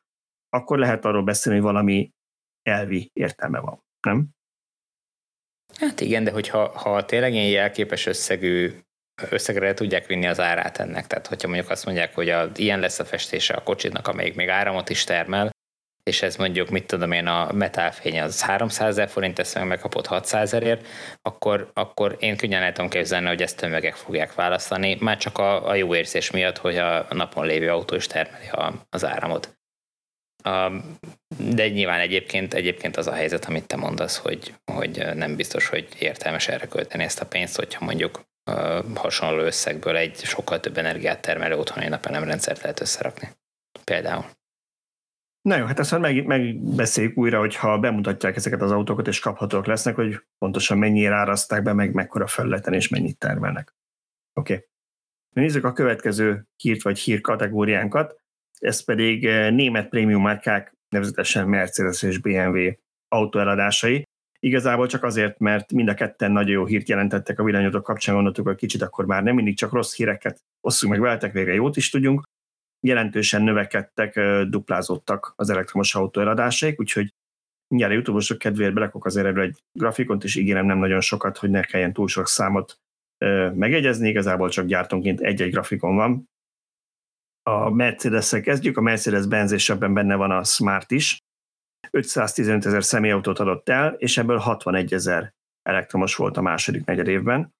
akkor lehet arról beszélni, hogy valami elvi értelme van, nem? Hát igen, de hogyha ha tényleg ilyen jelképes összegű összegre tudják vinni az árát ennek. Tehát, hogyha mondjuk azt mondják, hogy a, ilyen lesz a festése a kocsidnak, amelyik még áramot is termel, és ez mondjuk, mit tudom én, a metálfény az 300 ezer forint, ezt meg megkapott 600 ezerért, akkor, akkor én könnyen el képzelni, hogy ezt tömegek fogják választani, már csak a, a jó érzés miatt, hogy a napon lévő autó is termeli a, az áramot. A, de nyilván egyébként, egyébként az a helyzet, amit te mondasz, hogy, hogy nem biztos, hogy értelmes erre költeni ezt a pénzt, hogyha mondjuk hasonló összegből egy sokkal több energiát termelő otthoni napelemrendszert lehet összerakni. Például. Na jó, hát ezt meg, megbeszéljük újra, hogyha bemutatják ezeket az autókat, és kaphatóak lesznek, hogy pontosan mennyire áraszták be, meg mekkora felületen, és mennyit termelnek. Oké. Okay. Nézzük a következő hírt vagy hír kategóriánkat. Ez pedig eh, német prémium márkák, nevezetesen Mercedes és BMW autóeladásai. Igazából csak azért, mert mind a ketten nagyon jó hírt jelentettek a villanyautók kapcsán, gondoltuk, hogy kicsit akkor már nem mindig csak rossz híreket osszunk meg veletek, végre jót is tudjunk jelentősen növekedtek, duplázódtak az elektromos autó eladásaik, úgyhogy mindjárt a youtube kedvéért belekok azért erről egy grafikont, és ígérem nem nagyon sokat, hogy ne kelljen túl sok számot megegyezni, igazából csak gyártónként egy-egy grafikon van. A mercedes kezdjük, a Mercedes-Benz és ebben benne van a Smart is. 515 ezer személyautót adott el, és ebből 61 ezer elektromos volt a második negyed évben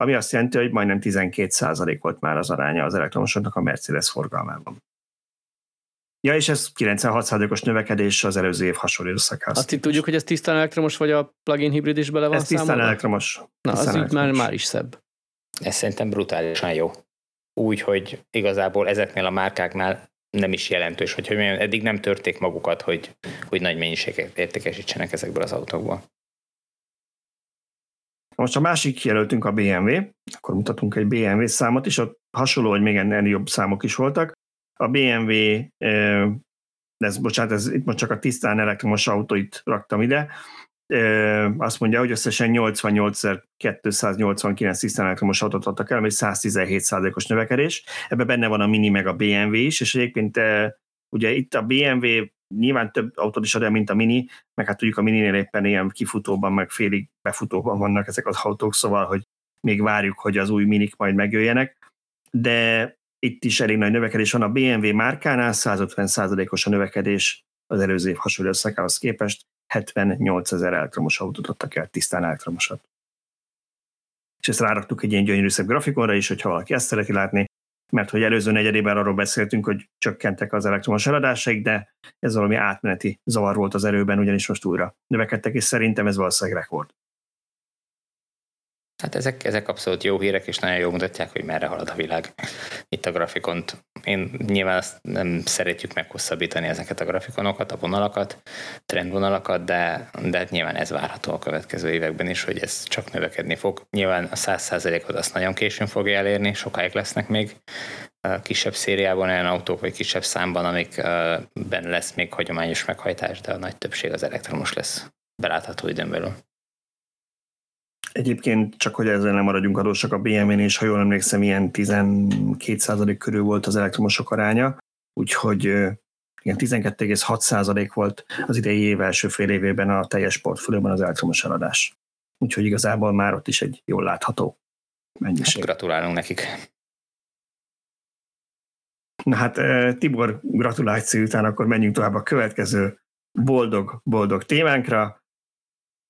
ami azt jelenti, hogy majdnem 12% volt már az aránya az elektromosoknak a Mercedes forgalmában. Ja, és ez 96%-os növekedés az előző év hasonló időszakához. Azt itt tudjuk, hogy ez tisztán elektromos, vagy a plug-in hibrid is bele van Ez tisztán számolva? elektromos. Na, tisztán az elektromos. így már, már is szebb. Ez szerintem brutálisan jó. Úgy, hogy igazából ezeknél a márkáknál nem is jelentős, hogy, hogy eddig nem törték magukat, hogy, hogy nagy mennyiséget értékesítsenek ezekből az autókból. Most a másik jelöltünk a BMW, akkor mutatunk egy BMW számot is, ott hasonló, hogy még ennél jobb számok is voltak. A BMW, ez, bocsánat, ez itt most csak a tisztán elektromos autóit raktam ide, azt mondja, hogy összesen 88.289 tisztán elektromos autót adtak el, ami 117 os növekedés. Ebben benne van a Mini meg a BMW is, és egyébként ugye itt a BMW nyilván több autót is ad mint a Mini, meg hát tudjuk a Mininél éppen ilyen kifutóban, meg félig befutóban vannak ezek az autók, szóval, hogy még várjuk, hogy az új Minik majd megjöjjenek, de itt is elég nagy növekedés van. A BMW márkánál 150%-os a növekedés az előző év hasonló összekához képest, 78 ezer elektromos autót adtak el, tisztán elektromosat. És ezt ráraktuk egy ilyen gyönyörű szebb grafikonra is, hogyha valaki ezt szereti látni, mert hogy előző negyedében arról beszéltünk, hogy csökkentek az elektromos eladásaik, de ez valami átmeneti zavar volt az erőben, ugyanis most újra növekedtek, és szerintem ez valószínűleg rekord. Hát ezek, ezek abszolút jó hírek, és nagyon jól mutatják, hogy merre halad a világ. Itt a grafikont. Én nyilván azt nem szeretjük meghosszabbítani ezeket a grafikonokat, a vonalakat, trendvonalakat, de, de hát nyilván ez várható a következő években is, hogy ez csak növekedni fog. Nyilván a 100%-ot azt nagyon későn fogja elérni, sokáig lesznek még kisebb szériában olyan autók, vagy kisebb számban, amikben lesz még hagyományos meghajtás, de a nagy többség az elektromos lesz belátható időn belül. Egyébként csak, hogy ezzel nem maradjunk adósak, a BMW-n is, ha jól emlékszem, ilyen 12% körül volt az elektromosok aránya, úgyhogy igen, 12,6% volt az idei év első fél évében a teljes portfólióban az elektromos eladás. Úgyhogy igazából már ott is egy jól látható mennyiség. Hát gratulálunk nekik. Na hát Tibor gratuláció után akkor menjünk tovább a következő boldog-boldog témánkra.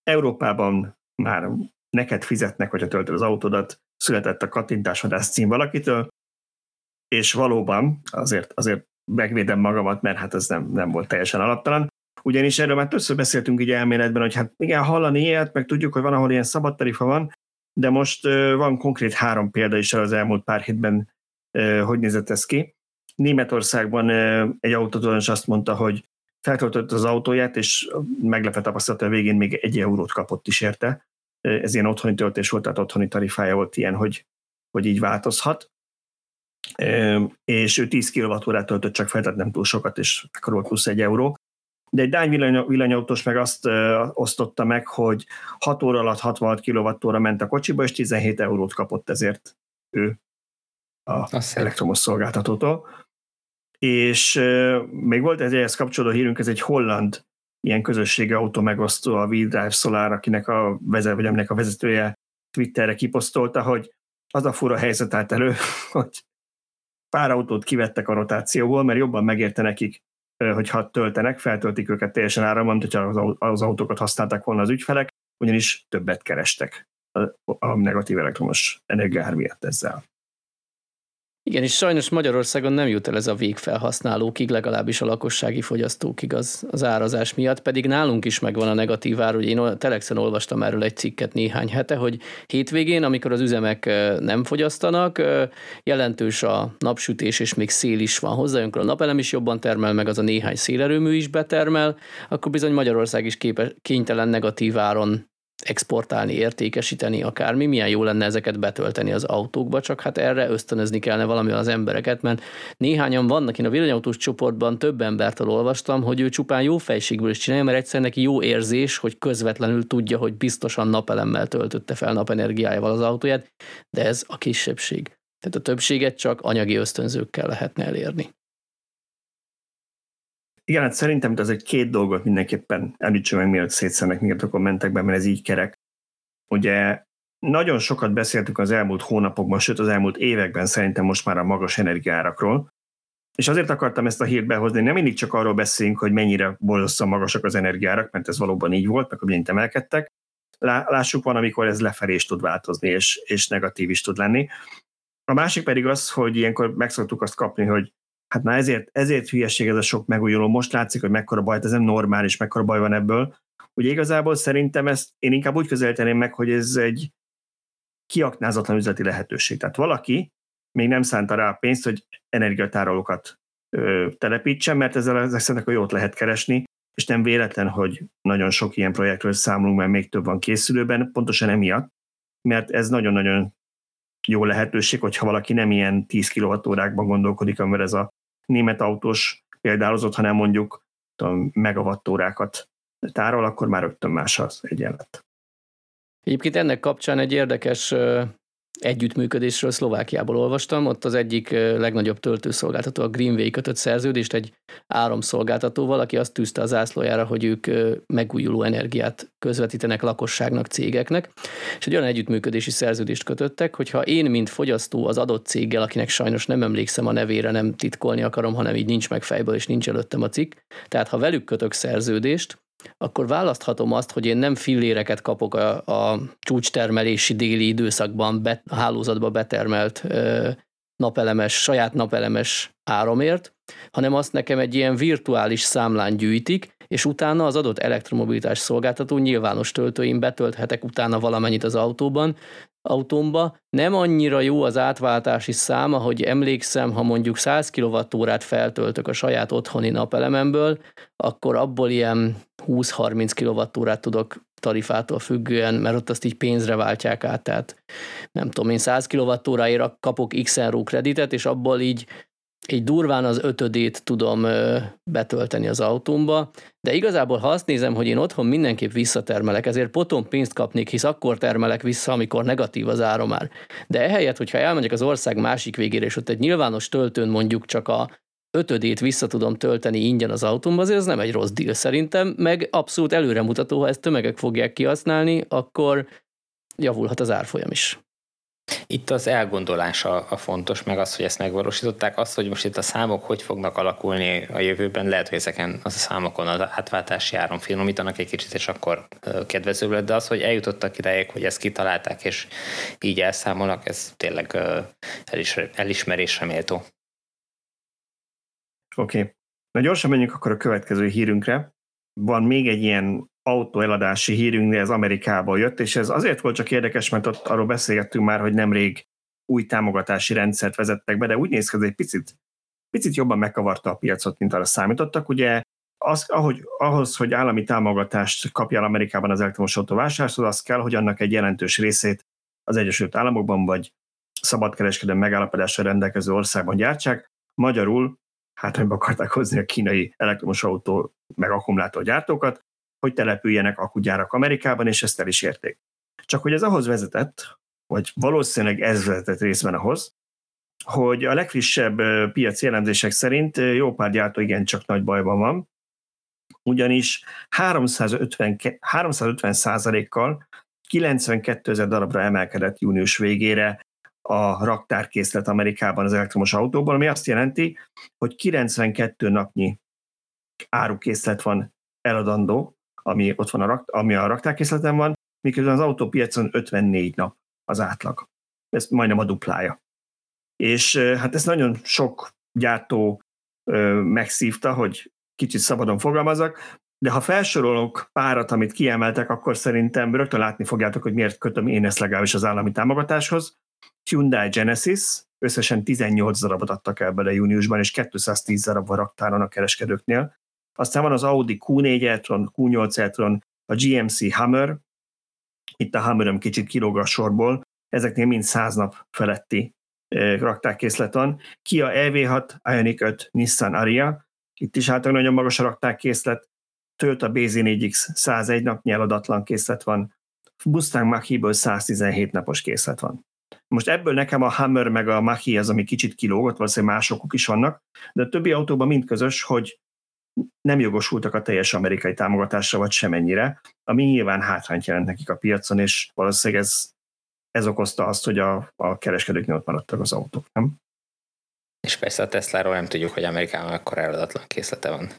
Európában már neked fizetnek, hogyha töltöd az autódat, született a kattintásvadász cím valakitől, és valóban azért, azért megvédem magamat, mert hát ez nem, nem volt teljesen alaptalan. Ugyanis erről már többször beszéltünk így elméletben, hogy hát igen, hallani ilyet, meg tudjuk, hogy van, ahol ilyen szabad tarifa van, de most van konkrét három példa is az elmúlt pár hétben, hogy nézett ez ki. Németországban egy autótulajdonos azt mondta, hogy feltöltött az autóját, és meglepett tapasztalata végén még egy eurót kapott is érte, ez ilyen otthoni töltés volt, tehát otthoni tarifája volt ilyen, hogy, hogy így változhat. És ő 10 kWh töltött csak fel, tehát nem túl sokat, és akkor volt plusz egy euró. De egy Dány villany, villanyautós meg azt ö, osztotta meg, hogy 6 óra alatt 66 kWh ment a kocsiba, és 17 eurót kapott ezért ő a azt elektromos szolgáltatótól. És még volt egy ehhez kapcsolódó hírünk, ez egy holland ilyen közösségi autó megosztó, a WeDrive Solar, akinek a, vezet, vagy aminek a vezetője Twitterre kiposztolta, hogy az a fura helyzet állt elő, hogy pár autót kivettek a rotációból, mert jobban megérte nekik, hogyha töltenek, feltöltik őket teljesen áramban, mint hogyha az autókat használták volna az ügyfelek, ugyanis többet kerestek a negatív elektromos energiár miatt ezzel. Igen, és sajnos Magyarországon nem jut el ez a végfelhasználókig, legalábbis a lakossági fogyasztókig az, az árazás miatt, pedig nálunk is megvan a negatív ár, hogy én a Telexen olvastam erről egy cikket néhány hete, hogy hétvégén, amikor az üzemek nem fogyasztanak, jelentős a napsütés, és még szél is van hozzá, amikor a napelem is jobban termel, meg az a néhány szélerőmű is betermel, akkor bizony Magyarország is képes, kénytelen negatív áron exportálni, értékesíteni, akármi, milyen jó lenne ezeket betölteni az autókba, csak hát erre ösztönözni kellene valami az embereket, mert néhányan vannak, én a villanyautós csoportban több embertől olvastam, hogy ő csupán jó fejségből is csinálja, mert egyszerűen neki jó érzés, hogy közvetlenül tudja, hogy biztosan napelemmel töltötte fel napenergiájával az autóját, de ez a kisebbség. Tehát a többséget csak anyagi ösztönzőkkel lehetne elérni. Igen, hát szerintem ez egy két dolgot mindenképpen említsem meg, mielőtt szétszenek minket a kommentekben, mert ez így kerek. Ugye nagyon sokat beszéltük az elmúlt hónapokban, sőt az elmúlt években szerintem most már a magas energiárakról, és azért akartam ezt a hírt behozni, nem mindig csak arról beszélünk, hogy mennyire borzasztóan magasak az energiárak, mert ez valóban így volt, meg mennyit emelkedtek. Lássuk van, amikor ez lefelé is tud változni, és, és negatív is tud lenni. A másik pedig az, hogy ilyenkor meg szoktuk azt kapni, hogy Hát már ezért, ezért hülyeség ez a sok megújuló. Most látszik, hogy mekkora baj, ez nem normális, mekkora baj van ebből. Ugye igazából szerintem ezt én inkább úgy közelíteném meg, hogy ez egy kiaknázatlan üzleti lehetőség. Tehát valaki még nem szánta rá a pénzt, hogy energiatárolókat ö, telepítsen, mert ezzel ezek szerint hogy jót lehet keresni, és nem véletlen, hogy nagyon sok ilyen projektről számolunk, mert még több van készülőben, pontosan emiatt, mert ez nagyon-nagyon jó lehetőség, hogyha valaki nem ilyen 10 kWh-ákban gondolkodik, amivel ez a német autós példálozott, hanem mondjuk tudom, megavattórákat tárol, akkor már rögtön más az egyenlet. Egyébként ennek kapcsán egy érdekes együttműködésről Szlovákiából olvastam. Ott az egyik legnagyobb töltőszolgáltató, a Greenway kötött szerződést egy áramszolgáltatóval, aki azt tűzte az ászlójára, hogy ők megújuló energiát közvetítenek lakosságnak, cégeknek, és egy olyan együttműködési szerződést kötöttek, hogyha én, mint fogyasztó az adott céggel, akinek sajnos nem emlékszem a nevére, nem titkolni akarom, hanem így nincs meg fejből, és nincs előttem a cikk, tehát ha velük kötök szerződést, akkor választhatom azt, hogy én nem filléreket kapok a, a csúcstermelési déli időszakban bet, a hálózatba betermelt ö, napelemes, saját napelemes áramért, hanem azt nekem egy ilyen virtuális számlán gyűjtik, és utána az adott elektromobilitás szolgáltató nyilvános töltőim betölthetek utána valamennyit az autóban, autómba. Nem annyira jó az átváltási száma, hogy emlékszem, ha mondjuk 100 kWh-át feltöltök a saját otthoni napelememből, akkor abból ilyen 20-30 kWh-át tudok tarifától függően, mert ott azt így pénzre váltják át, tehát nem tudom, én 100 kWh-ért kapok x kreditet, és abból így így durván az ötödét tudom betölteni az autómba, de igazából ha azt nézem, hogy én otthon mindenképp visszatermelek, ezért potom pénzt kapnék, hisz akkor termelek vissza, amikor negatív az áramár. De ehelyett, hogyha elmegyek az ország másik végére, és ott egy nyilvános töltőn mondjuk csak a ötödét vissza tudom tölteni ingyen az autómba, azért ez nem egy rossz deal szerintem, meg abszolút előremutató, ha ezt tömegek fogják kihasználni, akkor javulhat az árfolyam is. Itt az elgondolás a, a fontos, meg az, hogy ezt megvalósították. Az, hogy most itt a számok hogy fognak alakulni a jövőben, lehet, hogy ezeken az a számokon az átváltási áron finomítanak egy kicsit, és akkor kedvezőbb lett, de az, hogy eljutottak ideig, hogy ezt kitalálták, és így elszámolnak, ez tényleg elis, elismerésre méltó. Oké. Okay. Na gyorsan menjünk akkor a következő hírünkre. Van még egy ilyen autóeladási hírünk, ez Amerikából jött, és ez azért volt csak érdekes, mert ott arról beszélgettünk már, hogy nemrég új támogatási rendszert vezettek be, de úgy néz ki, hogy egy picit, picit jobban megkavarta a piacot, mint arra számítottak. Ugye az, ahogy, ahhoz, hogy állami támogatást kapjál Amerikában az elektromos autó vásárláshoz, az kell, hogy annak egy jelentős részét az Egyesült Államokban vagy szabadkereskedelmi megállapodással rendelkező országban gyártsák. Magyarul hátrányba akarták hozni a kínai elektromos autó meg akkumulátorgyártókat, hogy települjenek akugyárak Amerikában, és ezt el is érték. Csak hogy ez ahhoz vezetett, vagy valószínűleg ez vezetett részben ahhoz, hogy a legfrissebb piaci jellemzések szerint jó pár gyártó igen csak nagy bajban van, ugyanis 350, 350 százalékkal 92 ezer darabra emelkedett június végére a raktárkészlet Amerikában az elektromos autóból, ami azt jelenti, hogy 92 napnyi árukészlet van eladandó, ami ott van a, rakt, ami a raktárkészleten van, miközben az autópiacon 54 nap az átlag. Ez majdnem a duplája. És hát ez nagyon sok gyártó megszívta, hogy kicsit szabadon fogalmazok, de ha felsorolok párat, amit kiemeltek, akkor szerintem rögtön látni fogjátok, hogy miért kötöm én ezt legalábbis az állami támogatáshoz. Hyundai Genesis, összesen 18 darabot adtak el bele júniusban, és 210 darab van raktáron a kereskedőknél. Aztán van az Audi Q4 e-tron, Q8 e-tron, a GMC Hammer, itt a Hammeröm kicsit kilóg a sorból, ezeknél mind 100 nap feletti raktárkészlet van. Kia EV6, Ioniq 5, Nissan Aria, itt is általában nagyon magas a raktárkészlet, Toyota BZ4X 101 napnyi eladatlan készlet van, Mustang Mach-ből 117 napos készlet van. Most ebből nekem a Hammer meg a Mach az, ami kicsit kilógott, valószínűleg másokuk is vannak, de a többi autóban mind közös, hogy nem jogosultak a teljes amerikai támogatásra, vagy semennyire, ami nyilván hátrányt jelent nekik a piacon, és valószínűleg ez, ez okozta azt, hogy a, a kereskedőknél ott maradtak az autók, nem? És persze a Tesla-ról nem tudjuk, hogy Amerikában akkor eladatlan készlete van.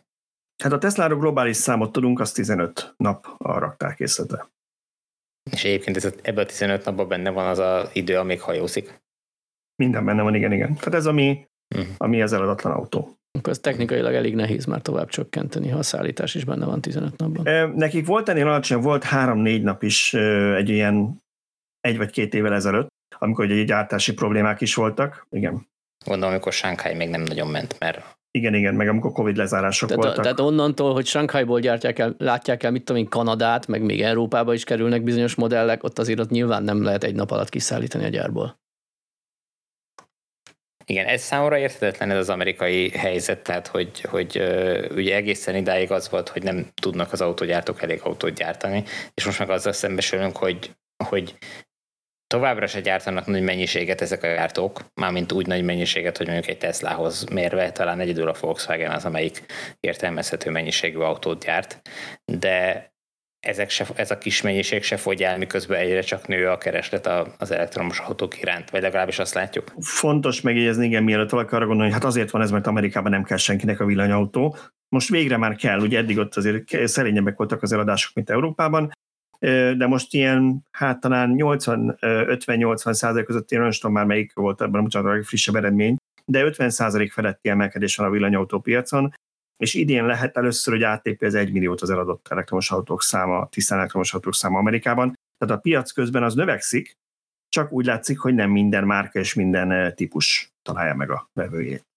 Hát a Tesla-ról globális számot tudunk, az 15 nap a raktárkészlete. És egyébként ez, ebben a 15 napban benne van az az idő, amíg hajózik? Minden benne van, igen, igen. Tehát ez ami, uh-huh. ami az eladatlan autó. Akkor ez technikailag elég nehéz már tovább csökkenteni, ha a szállítás is benne van 15 napban. Nekik volt ennél alacsony, volt három-négy nap is egy ilyen egy vagy két évvel ezelőtt, amikor egy gyártási problémák is voltak. Igen. Gondolom, amikor Shanghai még nem nagyon ment, mert igen, igen, meg amikor Covid lezárások tehát, voltak. Tehát onnantól, hogy Shanghaiból gyártják el, látják el, mit tudom én, Kanadát, meg még Európába is kerülnek bizonyos modellek, ott azért ott nyilván nem lehet egy nap alatt kiszállítani a gyárból. Igen, ez számomra érthetetlen ez az amerikai helyzet, tehát hogy, hogy ugye egészen idáig az volt, hogy nem tudnak az autógyártók elég autót gyártani, és most meg azzal szembesülünk, hogy, hogy továbbra se gyártanak nagy mennyiséget ezek a gyártók, mármint úgy nagy mennyiséget, hogy mondjuk egy Teslahoz mérve talán egyedül a Volkswagen az, amelyik értelmezhető mennyiségű autót gyárt, de ezek se, ez a kis mennyiség se fogy el, miközben egyre csak nő a kereslet az elektromos autók iránt, vagy legalábbis azt látjuk. Fontos megjegyezni, igen, mielőtt valaki arra gondolni, hogy hát azért van ez, mert Amerikában nem kell senkinek a villanyautó. Most végre már kell, ugye eddig ott azért szerényebbek voltak az eladások, mint Európában, de most ilyen, hát talán 80-50-80 százalék között, én nem tudom már melyik volt ebben a a frissebb eredmény, de 50 százalék feletti emelkedés van a villanyautópiacon, és idén lehet először, hogy átlépi az 1 milliót az eladott elektromos autók száma, tisztán elektromos autók száma Amerikában. Tehát a piac közben az növekszik, csak úgy látszik, hogy nem minden márka és minden típus találja meg a vevőjét.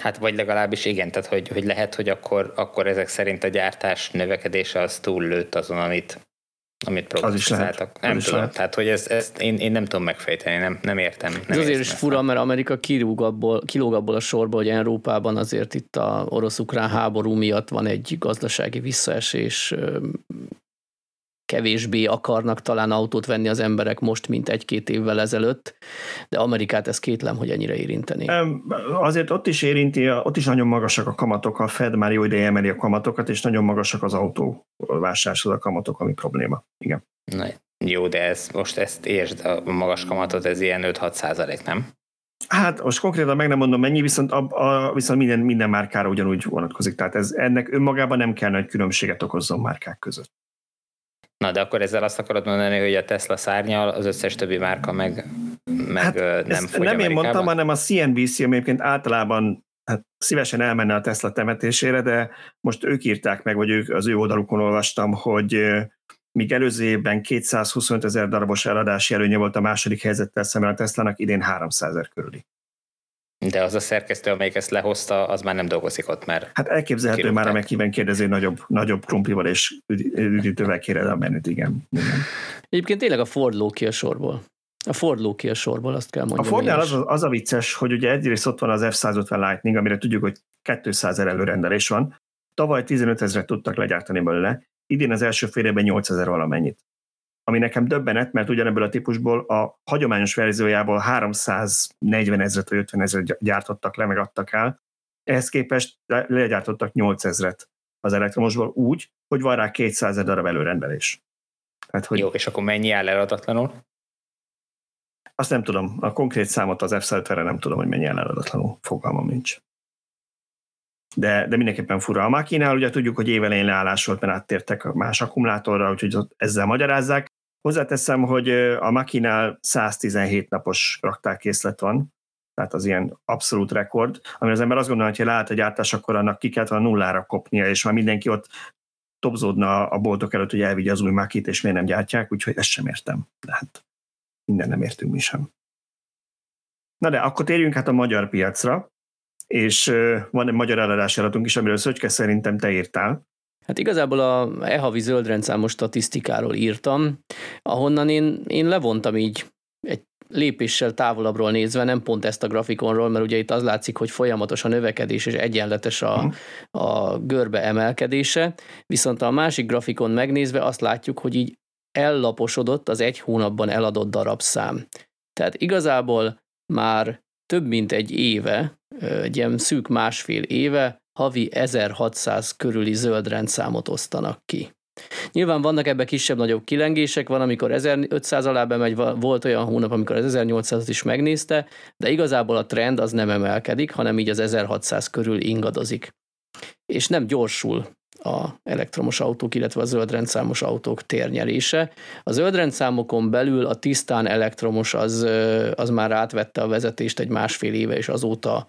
Hát vagy legalábbis igen, tehát hogy, hogy lehet, hogy akkor, akkor ezek szerint a gyártás növekedése az túllőtt azon, amit, amit prognózizáltak. Nem tudom, lehet. tehát hogy ezt, ezt én, én nem tudom megfejteni, nem, nem értem. Nem Ez azért is fura, mert Amerika kilóg abból, kilóg abból a sorból, hogy Európában azért itt a orosz-ukrán háború miatt van egy gazdasági visszaesés, kevésbé akarnak talán autót venni az emberek most, mint egy-két évvel ezelőtt, de Amerikát ez kétlem, hogy ennyire érinteni. Azért ott is érinti, ott is nagyon magasak a kamatok, a Fed már jó ideje emeli a kamatokat, és nagyon magasak az autó vásárláshoz a kamatok, ami probléma. Igen. Na, jó, de ez, most ezt értsd, a magas kamatot, ez ilyen 5-6 százalék, nem? Hát most konkrétan meg nem mondom mennyi, viszont, a, a, viszont minden, minden márkára ugyanúgy vonatkozik. Tehát ez, ennek önmagában nem kell nagy különbséget okozzon márkák között. Na, de akkor ezzel azt akarod mondani, hogy a Tesla szárnyal, az összes többi márka meg, meg hát nem fogy Nem én mondtam, hanem a CNBC, ami egyébként általában hát szívesen elmenne a Tesla temetésére, de most ők írták meg, vagy ők az ő oldalukon olvastam, hogy míg előző évben 225 ezer darabos eladási előnye volt a második helyzettel szemben a Tesla-nak, idén 300 ezer körüli. De az a szerkesztő, amelyik ezt lehozta, az már nem dolgozik ott, mert... Hát elképzelhető kirúgták. már, amelyikben kérdezi, nagyobb, nagyobb krumplival és üdítővel kéred a menüt, igen. igen. Egyébként tényleg a Ford ló ki a sorból. A Ford ló ki a sorból, azt kell mondjam. A Fordnál az, az a vicces, hogy ugye egyrészt ott van az F-150 Lightning, amire tudjuk, hogy 200 ezer előrendelés van. Tavaly 15 ezeret tudtak legyártani belőle, idén az első fél évben 8 ezer valamennyit ami nekem döbbenet, mert ugyanebből a típusból a hagyományos verziójából 340 ezeret vagy 50 ezeret gyártottak le, meg adtak el. ehhez képest legyártottak 8000-et az elektromosból úgy, hogy van rá 200 darab előrendelés. Hát, hogy Jó, és akkor mennyi áll eladatlanul? Azt nem tudom, a konkrét számot az f nem tudom, hogy mennyi áll eladatlanul, fogalmam nincs. De, de mindenképpen fura. A Makinál ugye tudjuk, hogy évelején leállás volt, mert áttértek a más akkumulátorra, úgyhogy ezzel magyarázzák. Hozzáteszem, hogy a Makinál 117 napos raktárkészlet van, tehát az ilyen abszolút rekord, ami az ember azt gondolja, hogy ha lát a gyártás, akkor annak ki kellett volna nullára kopnia, és már mindenki ott topzódna a boltok előtt, hogy elvigye az új makit, és miért nem gyártják, úgyhogy ezt sem értem. De hát minden nem értünk mi sem. Na de akkor térjünk hát a magyar piacra, és van egy magyar eladási adatunk is, amiről Szöcske szerintem te írtál. Hát igazából a e-havi zöldrendszámos statisztikáról írtam, ahonnan én, én levontam így egy lépéssel távolabbról nézve, nem pont ezt a grafikonról, mert ugye itt az látszik, hogy folyamatos a növekedés és egyenletes a, mhm. a görbe emelkedése, viszont a másik grafikon megnézve azt látjuk, hogy így ellaposodott az egy hónapban eladott darabszám. Tehát igazából már több mint egy éve, egy ilyen szűk másfél éve havi 1600 körüli zöld rendszámot osztanak ki. Nyilván vannak ebbe kisebb-nagyobb kilengések, van, amikor 1500 alá bemegy, volt olyan hónap, amikor az 1800 is megnézte, de igazából a trend az nem emelkedik, hanem így az 1600 körül ingadozik. És nem gyorsul a elektromos autók, illetve a zöldrendszámos autók térnyelése. A zöldrendszámokon belül a tisztán elektromos az, az már átvette a vezetést egy másfél éve, és azóta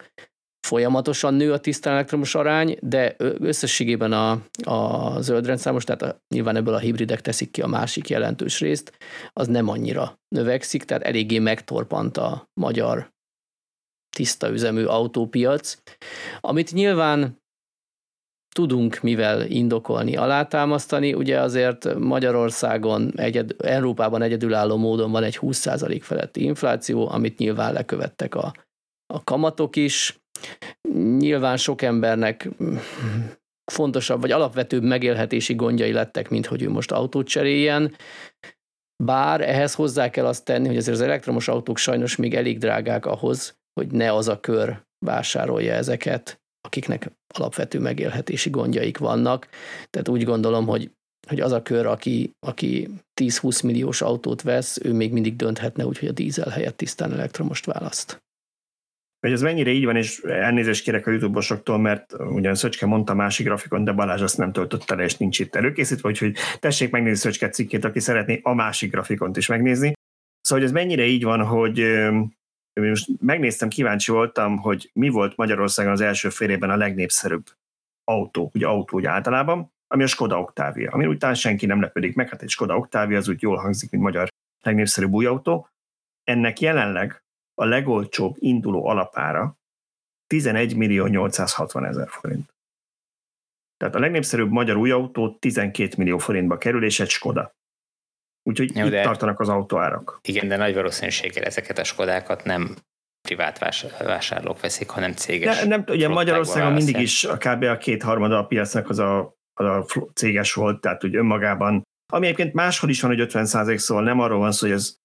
folyamatosan nő a tisztán elektromos arány, de összességében a, a zöldrendszámos, tehát a, nyilván ebből a hibridek teszik ki a másik jelentős részt, az nem annyira növekszik, tehát eléggé megtorpant a magyar tiszta üzemű autópiac, amit nyilván tudunk mivel indokolni, alátámasztani. Ugye azért Magyarországon, egyed, Európában egyedülálló módon van egy 20% feletti infláció, amit nyilván lekövettek a, a kamatok is. Nyilván sok embernek fontosabb vagy alapvetőbb megélhetési gondjai lettek, mint hogy ő most autót cseréljen. Bár ehhez hozzá kell azt tenni, hogy azért az elektromos autók sajnos még elég drágák ahhoz, hogy ne az a kör vásárolja ezeket, akiknek alapvető megélhetési gondjaik vannak. Tehát úgy gondolom, hogy, hogy az a kör, aki, aki 10-20 milliós autót vesz, ő még mindig dönthetne úgy, hogy a dízel helyett tisztán elektromost választ. Hogy ez mennyire így van, és elnézést kérek a YouTube-osoktól, mert ugyan Szöcske mondta másik grafikon, de Balázs azt nem töltötte le, és nincs itt előkészítve, úgyhogy tessék megnézni Szöcske cikkét, aki szeretné a másik grafikont is megnézni. Szóval, hogy ez mennyire így van, hogy most megnéztem, kíváncsi voltam, hogy mi volt Magyarországon az első fél évben a legnépszerűbb autó, ugye autó úgy általában, ami a Skoda Octavia, ami után senki nem lepődik meg, hát egy Skoda Octavia az úgy jól hangzik, mint magyar legnépszerűbb új autó. Ennek jelenleg a legolcsóbb induló alapára 11 millió 860 ezer forint. Tehát a legnépszerűbb magyar új autó 12 millió forintba kerül, és egy Skoda. Úgyhogy Jó, itt tartanak az autóárak. Igen, de nagy valószínűséggel ezeket a Skodákat nem privát vásárlók veszik, hanem céges. De, nem, ugye Magyarországon mindig is a kb. a kétharmada a piacnak az a, az a céges volt, tehát úgy önmagában, ami egyébként máshol is van, hogy 50 szól, nem arról van szó, hogy ez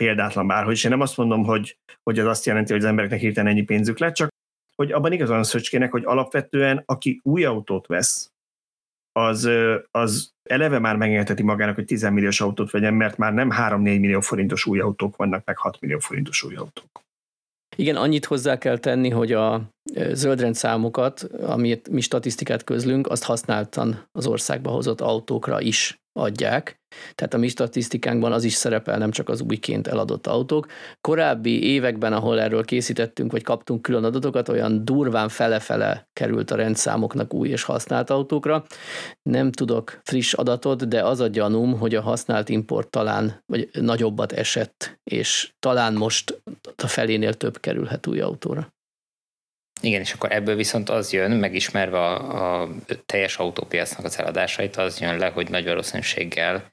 példátlan bárhogy, és én nem azt mondom, hogy, hogy ez azt jelenti, hogy az embereknek hirtelen ennyi pénzük lett, csak hogy abban igazán Szöcskének, hogy alapvetően aki új autót vesz, az, az eleve már megengedheti magának, hogy 10 milliós autót vegyen, mert már nem 3-4 millió forintos új autók vannak, meg 6 millió forintos új autók. Igen, annyit hozzá kell tenni, hogy a zöldrendszámokat, amit mi statisztikát közlünk, azt használtan az országba hozott autókra is adják, tehát a mi statisztikánkban az is szerepel, nem csak az újként eladott autók. Korábbi években, ahol erről készítettünk, vagy kaptunk külön adatokat, olyan durván fele-fele került a rendszámoknak új és használt autókra. Nem tudok friss adatot, de az a gyanúm, hogy a használt import talán, vagy nagyobbat esett, és talán most a felénél több kerülhet új autóra. Igen, és akkor ebből viszont az jön, megismerve a, a teljes autópiacnak az eladásait, az jön le, hogy nagy valószínűséggel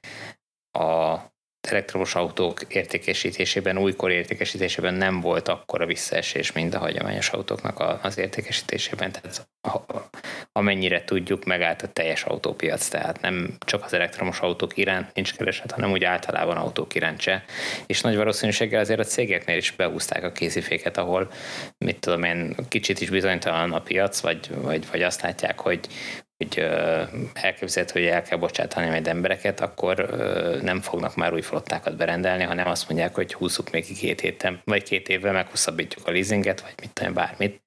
a elektromos autók értékesítésében, újkor értékesítésében nem volt akkora visszaesés, mint a hagyományos autóknak az értékesítésében. Tehát amennyire tudjuk, megállt a teljes autópiac, tehát nem csak az elektromos autók iránt nincs kereset, hanem úgy általában autók iránt se. És nagy valószínűséggel azért a cégeknél is behúzták a kéziféket, ahol, mit tudom én, kicsit is bizonytalan a piac, vagy, vagy, vagy azt látják, hogy, hogy elképzelhető, hogy el kell bocsátani majd embereket, akkor nem fognak már új flottákat berendelni, hanem azt mondják, hogy húzzuk még két héten, vagy két évvel meghosszabbítjuk a leasinget, vagy mit tudom, bármit,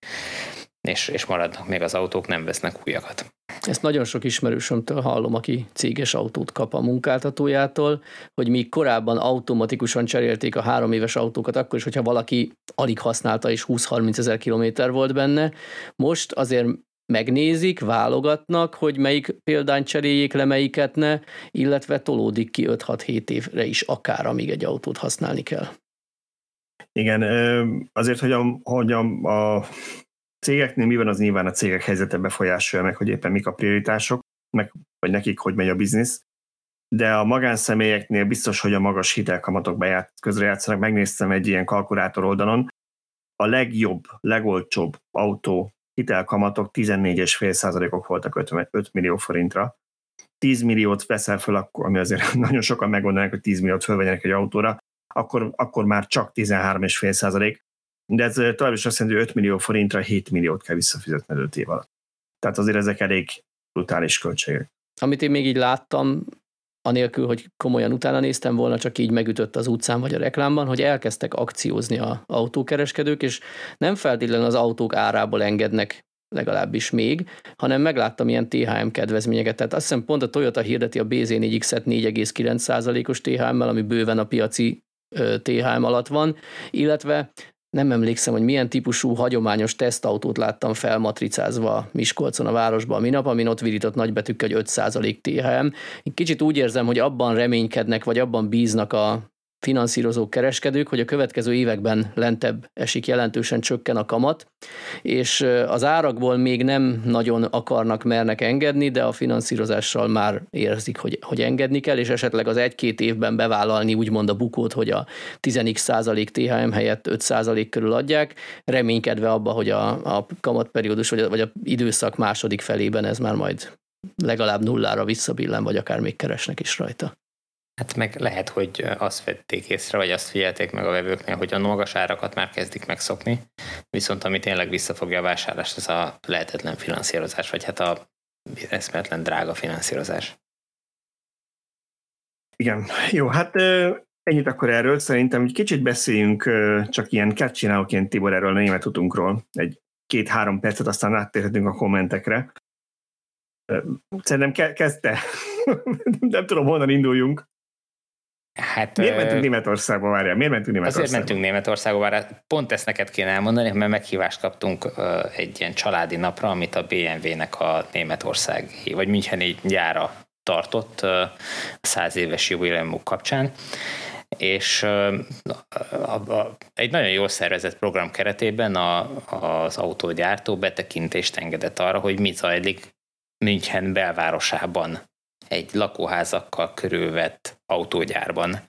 és, és maradnak még az autók, nem vesznek újakat. Ezt nagyon sok ismerősömtől hallom, aki céges autót kap a munkáltatójától, hogy míg korábban automatikusan cserélték a három éves autókat, akkor is, hogyha valaki alig használta és 20-30 ezer kilométer volt benne, most azért megnézik, válogatnak, hogy melyik példányt cseréljék le, melyiket ne, illetve tolódik ki 5-6-7 évre is akár, amíg egy autót használni kell. Igen, azért, hogy a, hogy a, a cégeknél mi van, az nyilván a cégek helyzete befolyásolja meg, hogy éppen mik a prioritások, meg, vagy nekik hogy megy a biznisz, de a magánszemélyeknél biztos, hogy a magas hitelkamatok beját, közrejátszanak. Megnéztem egy ilyen kalkulátor oldalon, a legjobb, legolcsóbb autó hitelkamatok 14,5%-ok voltak 5 millió forintra. 10 milliót veszel föl, akkor, ami azért nagyon sokan megmondanak, hogy 10 milliót fölvegyenek egy autóra, akkor, akkor már csak 13,5%. De ez tovább is azt jelenti, hogy 5 millió forintra 7 milliót kell visszafizetni 5 év alatt. Tehát azért ezek elég brutális költségek. Amit én még így láttam, anélkül, hogy komolyan utána néztem volna, csak így megütött az utcán vagy a reklámban, hogy elkezdtek akciózni a autókereskedők, és nem feltétlenül az autók árából engednek legalábbis még, hanem megláttam ilyen THM kedvezményeket. Tehát azt hiszem pont a Toyota hirdeti a BZ4X-et 4,9%-os THM-mel, ami bőven a piaci THM alatt van, illetve nem emlékszem, hogy milyen típusú hagyományos tesztautót láttam felmatricázva Miskolcon a városban a minap, amin ott virított nagybetűkkel, hogy 5% THM. Én kicsit úgy érzem, hogy abban reménykednek, vagy abban bíznak a finanszírozók, kereskedők, hogy a következő években lentebb esik, jelentősen csökken a kamat, és az árakból még nem nagyon akarnak, mernek engedni, de a finanszírozással már érzik, hogy, hogy engedni kell, és esetleg az egy-két évben bevállalni úgymond a bukót, hogy a 10x százalék THM helyett 5 százalék körül adják, reménykedve abba, hogy a, a kamatperiódus vagy a, vagy a időszak második felében ez már majd legalább nullára visszabillen, vagy akár még keresnek is rajta. Hát meg lehet, hogy azt vették észre, vagy azt figyelték meg a vevőknél, hogy a magas árakat már kezdik megszokni, viszont ami tényleg visszafogja a vásárlást, az a lehetetlen finanszírozás, vagy hát a eszméletlen drága finanszírozás. Igen, jó, hát ennyit akkor erről. Szerintem egy kicsit beszéljünk csak ilyen catchinálóként Tibor erről a német utunkról. Egy két-három percet, aztán áttérhetünk a kommentekre. Szerintem kezdte. Nem tudom, honnan induljunk. Hát, Miért mentünk Németországba, várjál? Miért mentünk Németországba? Azért mentünk Németországba, várjál. Pont ezt neked kéne elmondani, mert meghívást kaptunk egy ilyen családi napra, amit a BMW-nek a Németországi, vagy Müncheni gyára tartott a száz éves jubileumuk kapcsán és egy nagyon jól szervezett program keretében az autógyártó betekintést engedett arra, hogy mi zajlik München belvárosában egy lakóházakkal körülvett autógyárban,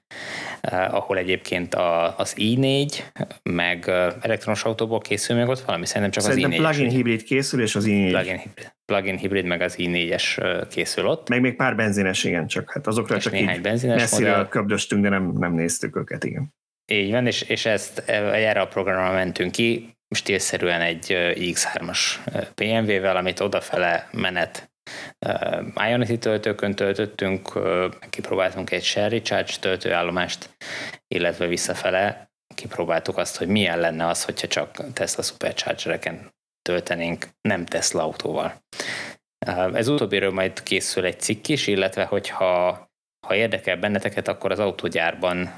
eh, ahol egyébként a, az i4, meg eh, elektronos autóból készül még ott valami, szerintem csak szerintem az i4. plug-in hibrid készül, és az i4. Plug-in hibrid, plug-in hibrid meg az i4-es eh, készül ott. Meg még pár benzines, igen, csak hát azokra és csak néhány így benzines messzire modell. köbdöstünk, de nem, nem néztük őket, igen. Így van, és, és ezt, erre a programra mentünk ki, stílszerűen egy X3-as BMW-vel, amit odafele menet Ionity töltőkön töltöttünk, kipróbáltunk egy Share Recharge töltőállomást, illetve visszafele kipróbáltuk azt, hogy milyen lenne az, hogyha csak Tesla Superchargereken töltenénk, nem Tesla autóval. Ez utóbbiről majd készül egy cikk is, illetve hogyha ha érdekel benneteket, akkor az autógyárban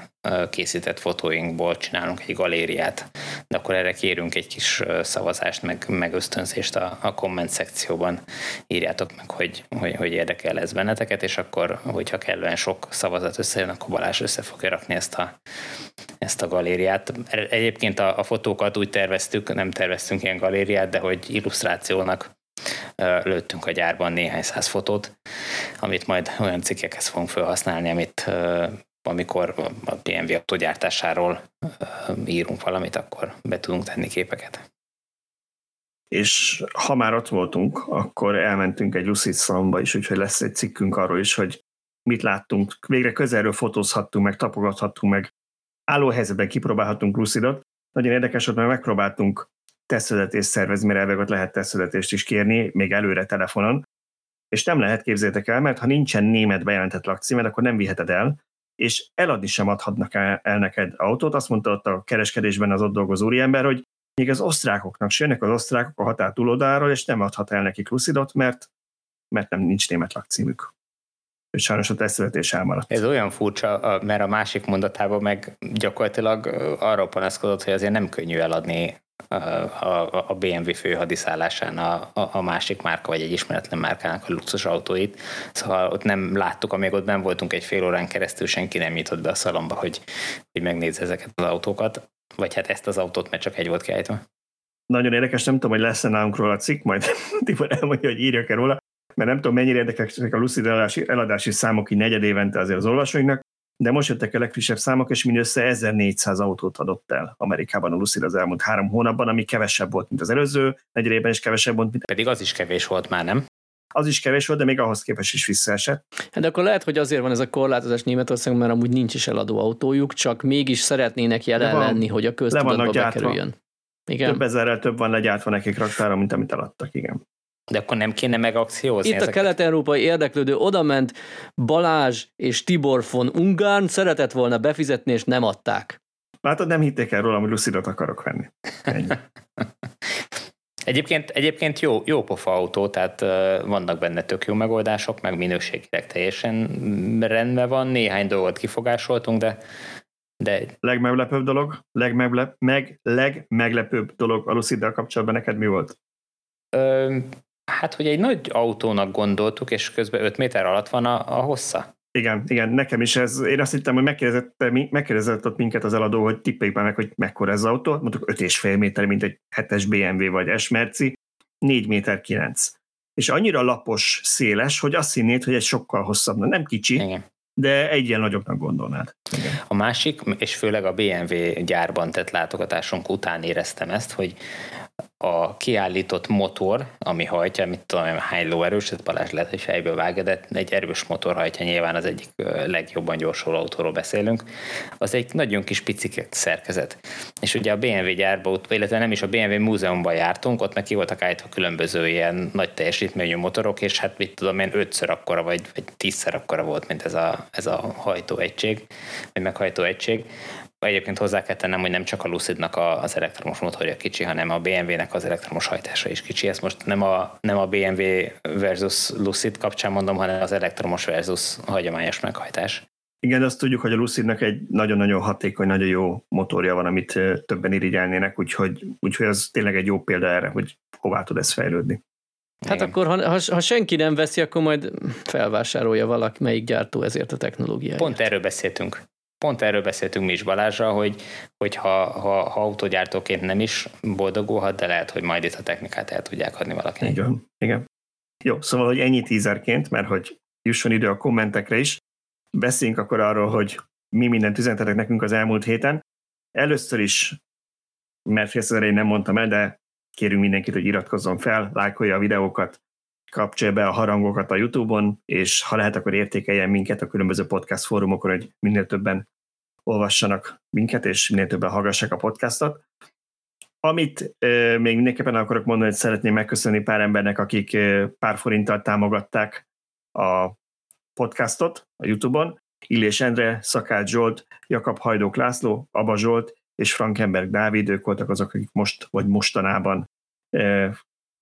készített fotóinkból csinálunk egy galériát, de akkor erre kérünk egy kis szavazást, meg, meg ösztönzést a, a komment szekcióban. Írjátok meg, hogy, hogy, hogy érdekel ez benneteket, és akkor, hogyha kellően sok szavazat összejön, akkor Balázs össze fogja rakni ezt a, ezt a galériát. Egyébként a, a fotókat úgy terveztük, nem terveztünk ilyen galériát, de hogy illusztrációnak lőttünk a gyárban néhány száz fotót, amit majd olyan cikkekhez fogunk felhasználni, amit amikor a BMW autógyártásáról írunk valamit, akkor be tudunk tenni képeket. És ha már ott voltunk, akkor elmentünk egy Lucid szalomba is, úgyhogy lesz egy cikkünk arról is, hogy mit láttunk. Végre közelről fotózhattunk, meg tapogathattunk, meg álló helyzetben kipróbálhatunk Lucidot. Nagyon érdekes, hogy megpróbáltunk tesztszületést szervezni, mert elveg ott lehet tesztszületést is kérni, még előre telefonon, és nem lehet, képzétek el, mert ha nincsen német bejelentett lakcímed, akkor nem viheted el, és eladni sem adhatnak el neked autót. Azt mondta ott a kereskedésben az ott dolgozó úriember, hogy még az osztrákoknak se jönnek az osztrákok a határ túloldaláról, és nem adhat el nekik Lucidot, mert, mert nem nincs német lakcímük. És sajnos a tesztületés elmaradt. Ez olyan furcsa, mert a másik mondatában meg gyakorlatilag arra panaszkodott, hogy azért nem könnyű eladni a, a BMW főhadiszállásán a, a, a másik márka, vagy egy ismeretlen márkának a luxus autóit. Szóval ott nem láttuk, amíg ott nem voltunk egy fél órán keresztül, senki nem nyitott be a szalomba, hogy, hogy megnézze ezeket az autókat. Vagy hát ezt az autót, mert csak egy volt kiállítva. Nagyon érdekes, nem tudom, hogy lesz-e nálunk róla a cikk, majd Tibor elmondja, hogy írjak-e róla, mert nem tudom, mennyire érdekesek a Lucid eladási, eladási számok így negyed évente azért az olvasóinknak, de most jöttek a legfrissebb számok, és mindössze 1400 autót adott el Amerikában a Lucid az elmúlt három hónapban, ami kevesebb volt, mint az előző negyedében, is kevesebb volt, mint... Pedig az is kevés volt már, nem? Az is kevés volt, de még ahhoz képest is visszaesett. Hát de akkor lehet, hogy azért van ez a korlátozás Németországban, mert amúgy nincs is eladó autójuk, csak mégis szeretnének jelen van, lenni, hogy a köztudatba bekerüljön. Igen. Több ezerrel több van legyártva nekik raktára, mint amit eladtak, igen. De akkor nem kéne megakciózni Itt ezeket? a kelet-európai érdeklődő odament, Balázs és Tibor von Ungárn szeretett volna befizetni, és nem adták. Látod, nem hitték el rólam, hogy Lucidot akarok venni. Egyébként, egyébként jó, jó pofa autó, tehát uh, vannak benne tök jó megoldások, meg minőségileg teljesen rendben van, néhány dolgot kifogásoltunk, de de... Legmeglepőbb dolog, legmeglep, meg, legmeglepőbb dolog a Luciddel kapcsolatban neked mi volt? Ö, Hát, hogy egy nagy autónak gondoltuk, és közben 5 méter alatt van a, a hossza. Igen, igen, nekem is ez, én azt hittem, hogy megkérdezett, megkérdezett ott minket az eladó, hogy tippeljük már meg, hogy mekkora ez az autó, mondtuk 5,5 méter, mint egy 7-es BMW vagy S-Merci, 4 méter 9. És annyira lapos, széles, hogy azt hinnéd, hogy egy sokkal hosszabb, nem kicsi, Igen. de egy ilyen nagyobbnak gondolnád. Igen. A másik, és főleg a BMW gyárban tett látogatásunk után éreztem ezt, hogy a kiállított motor, ami hajtja, mit tudom, hány lóerős, ez Balázs lehet, hogy fejből vágja, de egy erős motor hajtja, nyilván az egyik legjobban gyorsuló autóról beszélünk, az egy nagyon kis picik szerkezet. És ugye a BMW gyárba, illetve nem is a BMW múzeumban jártunk, ott meg ki voltak állítva különböző ilyen nagy teljesítményű motorok, és hát mit tudom én, ötször akkora, vagy, vagy tízszer akkora volt, mint ez a, ez a hajtóegység, vagy meghajtóegység. Egyébként hozzá kell tennem, hogy nem csak a Lucidnak az elektromos motorja kicsi, hanem a BMW-nek az elektromos hajtása is kicsi. Ezt most nem a, nem a BMW versus Lucid kapcsán mondom, hanem az elektromos versus hagyományos meghajtás. Igen, azt tudjuk, hogy a Lucidnak egy nagyon-nagyon hatékony, nagyon jó motorja van, amit többen irigyelnének, úgyhogy, úgyhogy az tényleg egy jó példa erre, hogy hová tud ez fejlődni. Hát Igen. akkor, ha, ha, ha senki nem veszi, akkor majd felvásárolja valaki, melyik gyártó ezért a technológiáját. Pont erről beszéltünk pont erről beszéltünk mi is Balázsra, hogy, hogy ha, ha, ha autógyártóként nem is boldogulhat, de lehet, hogy majd itt a technikát el tudják adni valakinek. Igen, igen. Jó, szóval, hogy ennyi tízerként, mert hogy jusson idő a kommentekre is, beszéljünk akkor arról, hogy mi mindent üzenetetek nekünk az elmúlt héten. Először is, mert én nem mondtam el, de kérünk mindenkit, hogy iratkozzon fel, lájkolja a videókat, kapcsolja be a harangokat a YouTube-on, és ha lehet, akkor értékeljen minket a különböző podcast fórumokon, hogy minél többen olvassanak minket, és minél többen hallgassák a podcastot. Amit euh, még mindenképpen akarok mondani, hogy szeretném megköszönni pár embernek, akik euh, pár forinttal támogatták a podcastot a YouTube-on. Illés Endre, Szakács Zsolt, Jakab Hajdók László, Aba Zsolt és Frankenberg Dávid, ők voltak azok, akik most vagy mostanában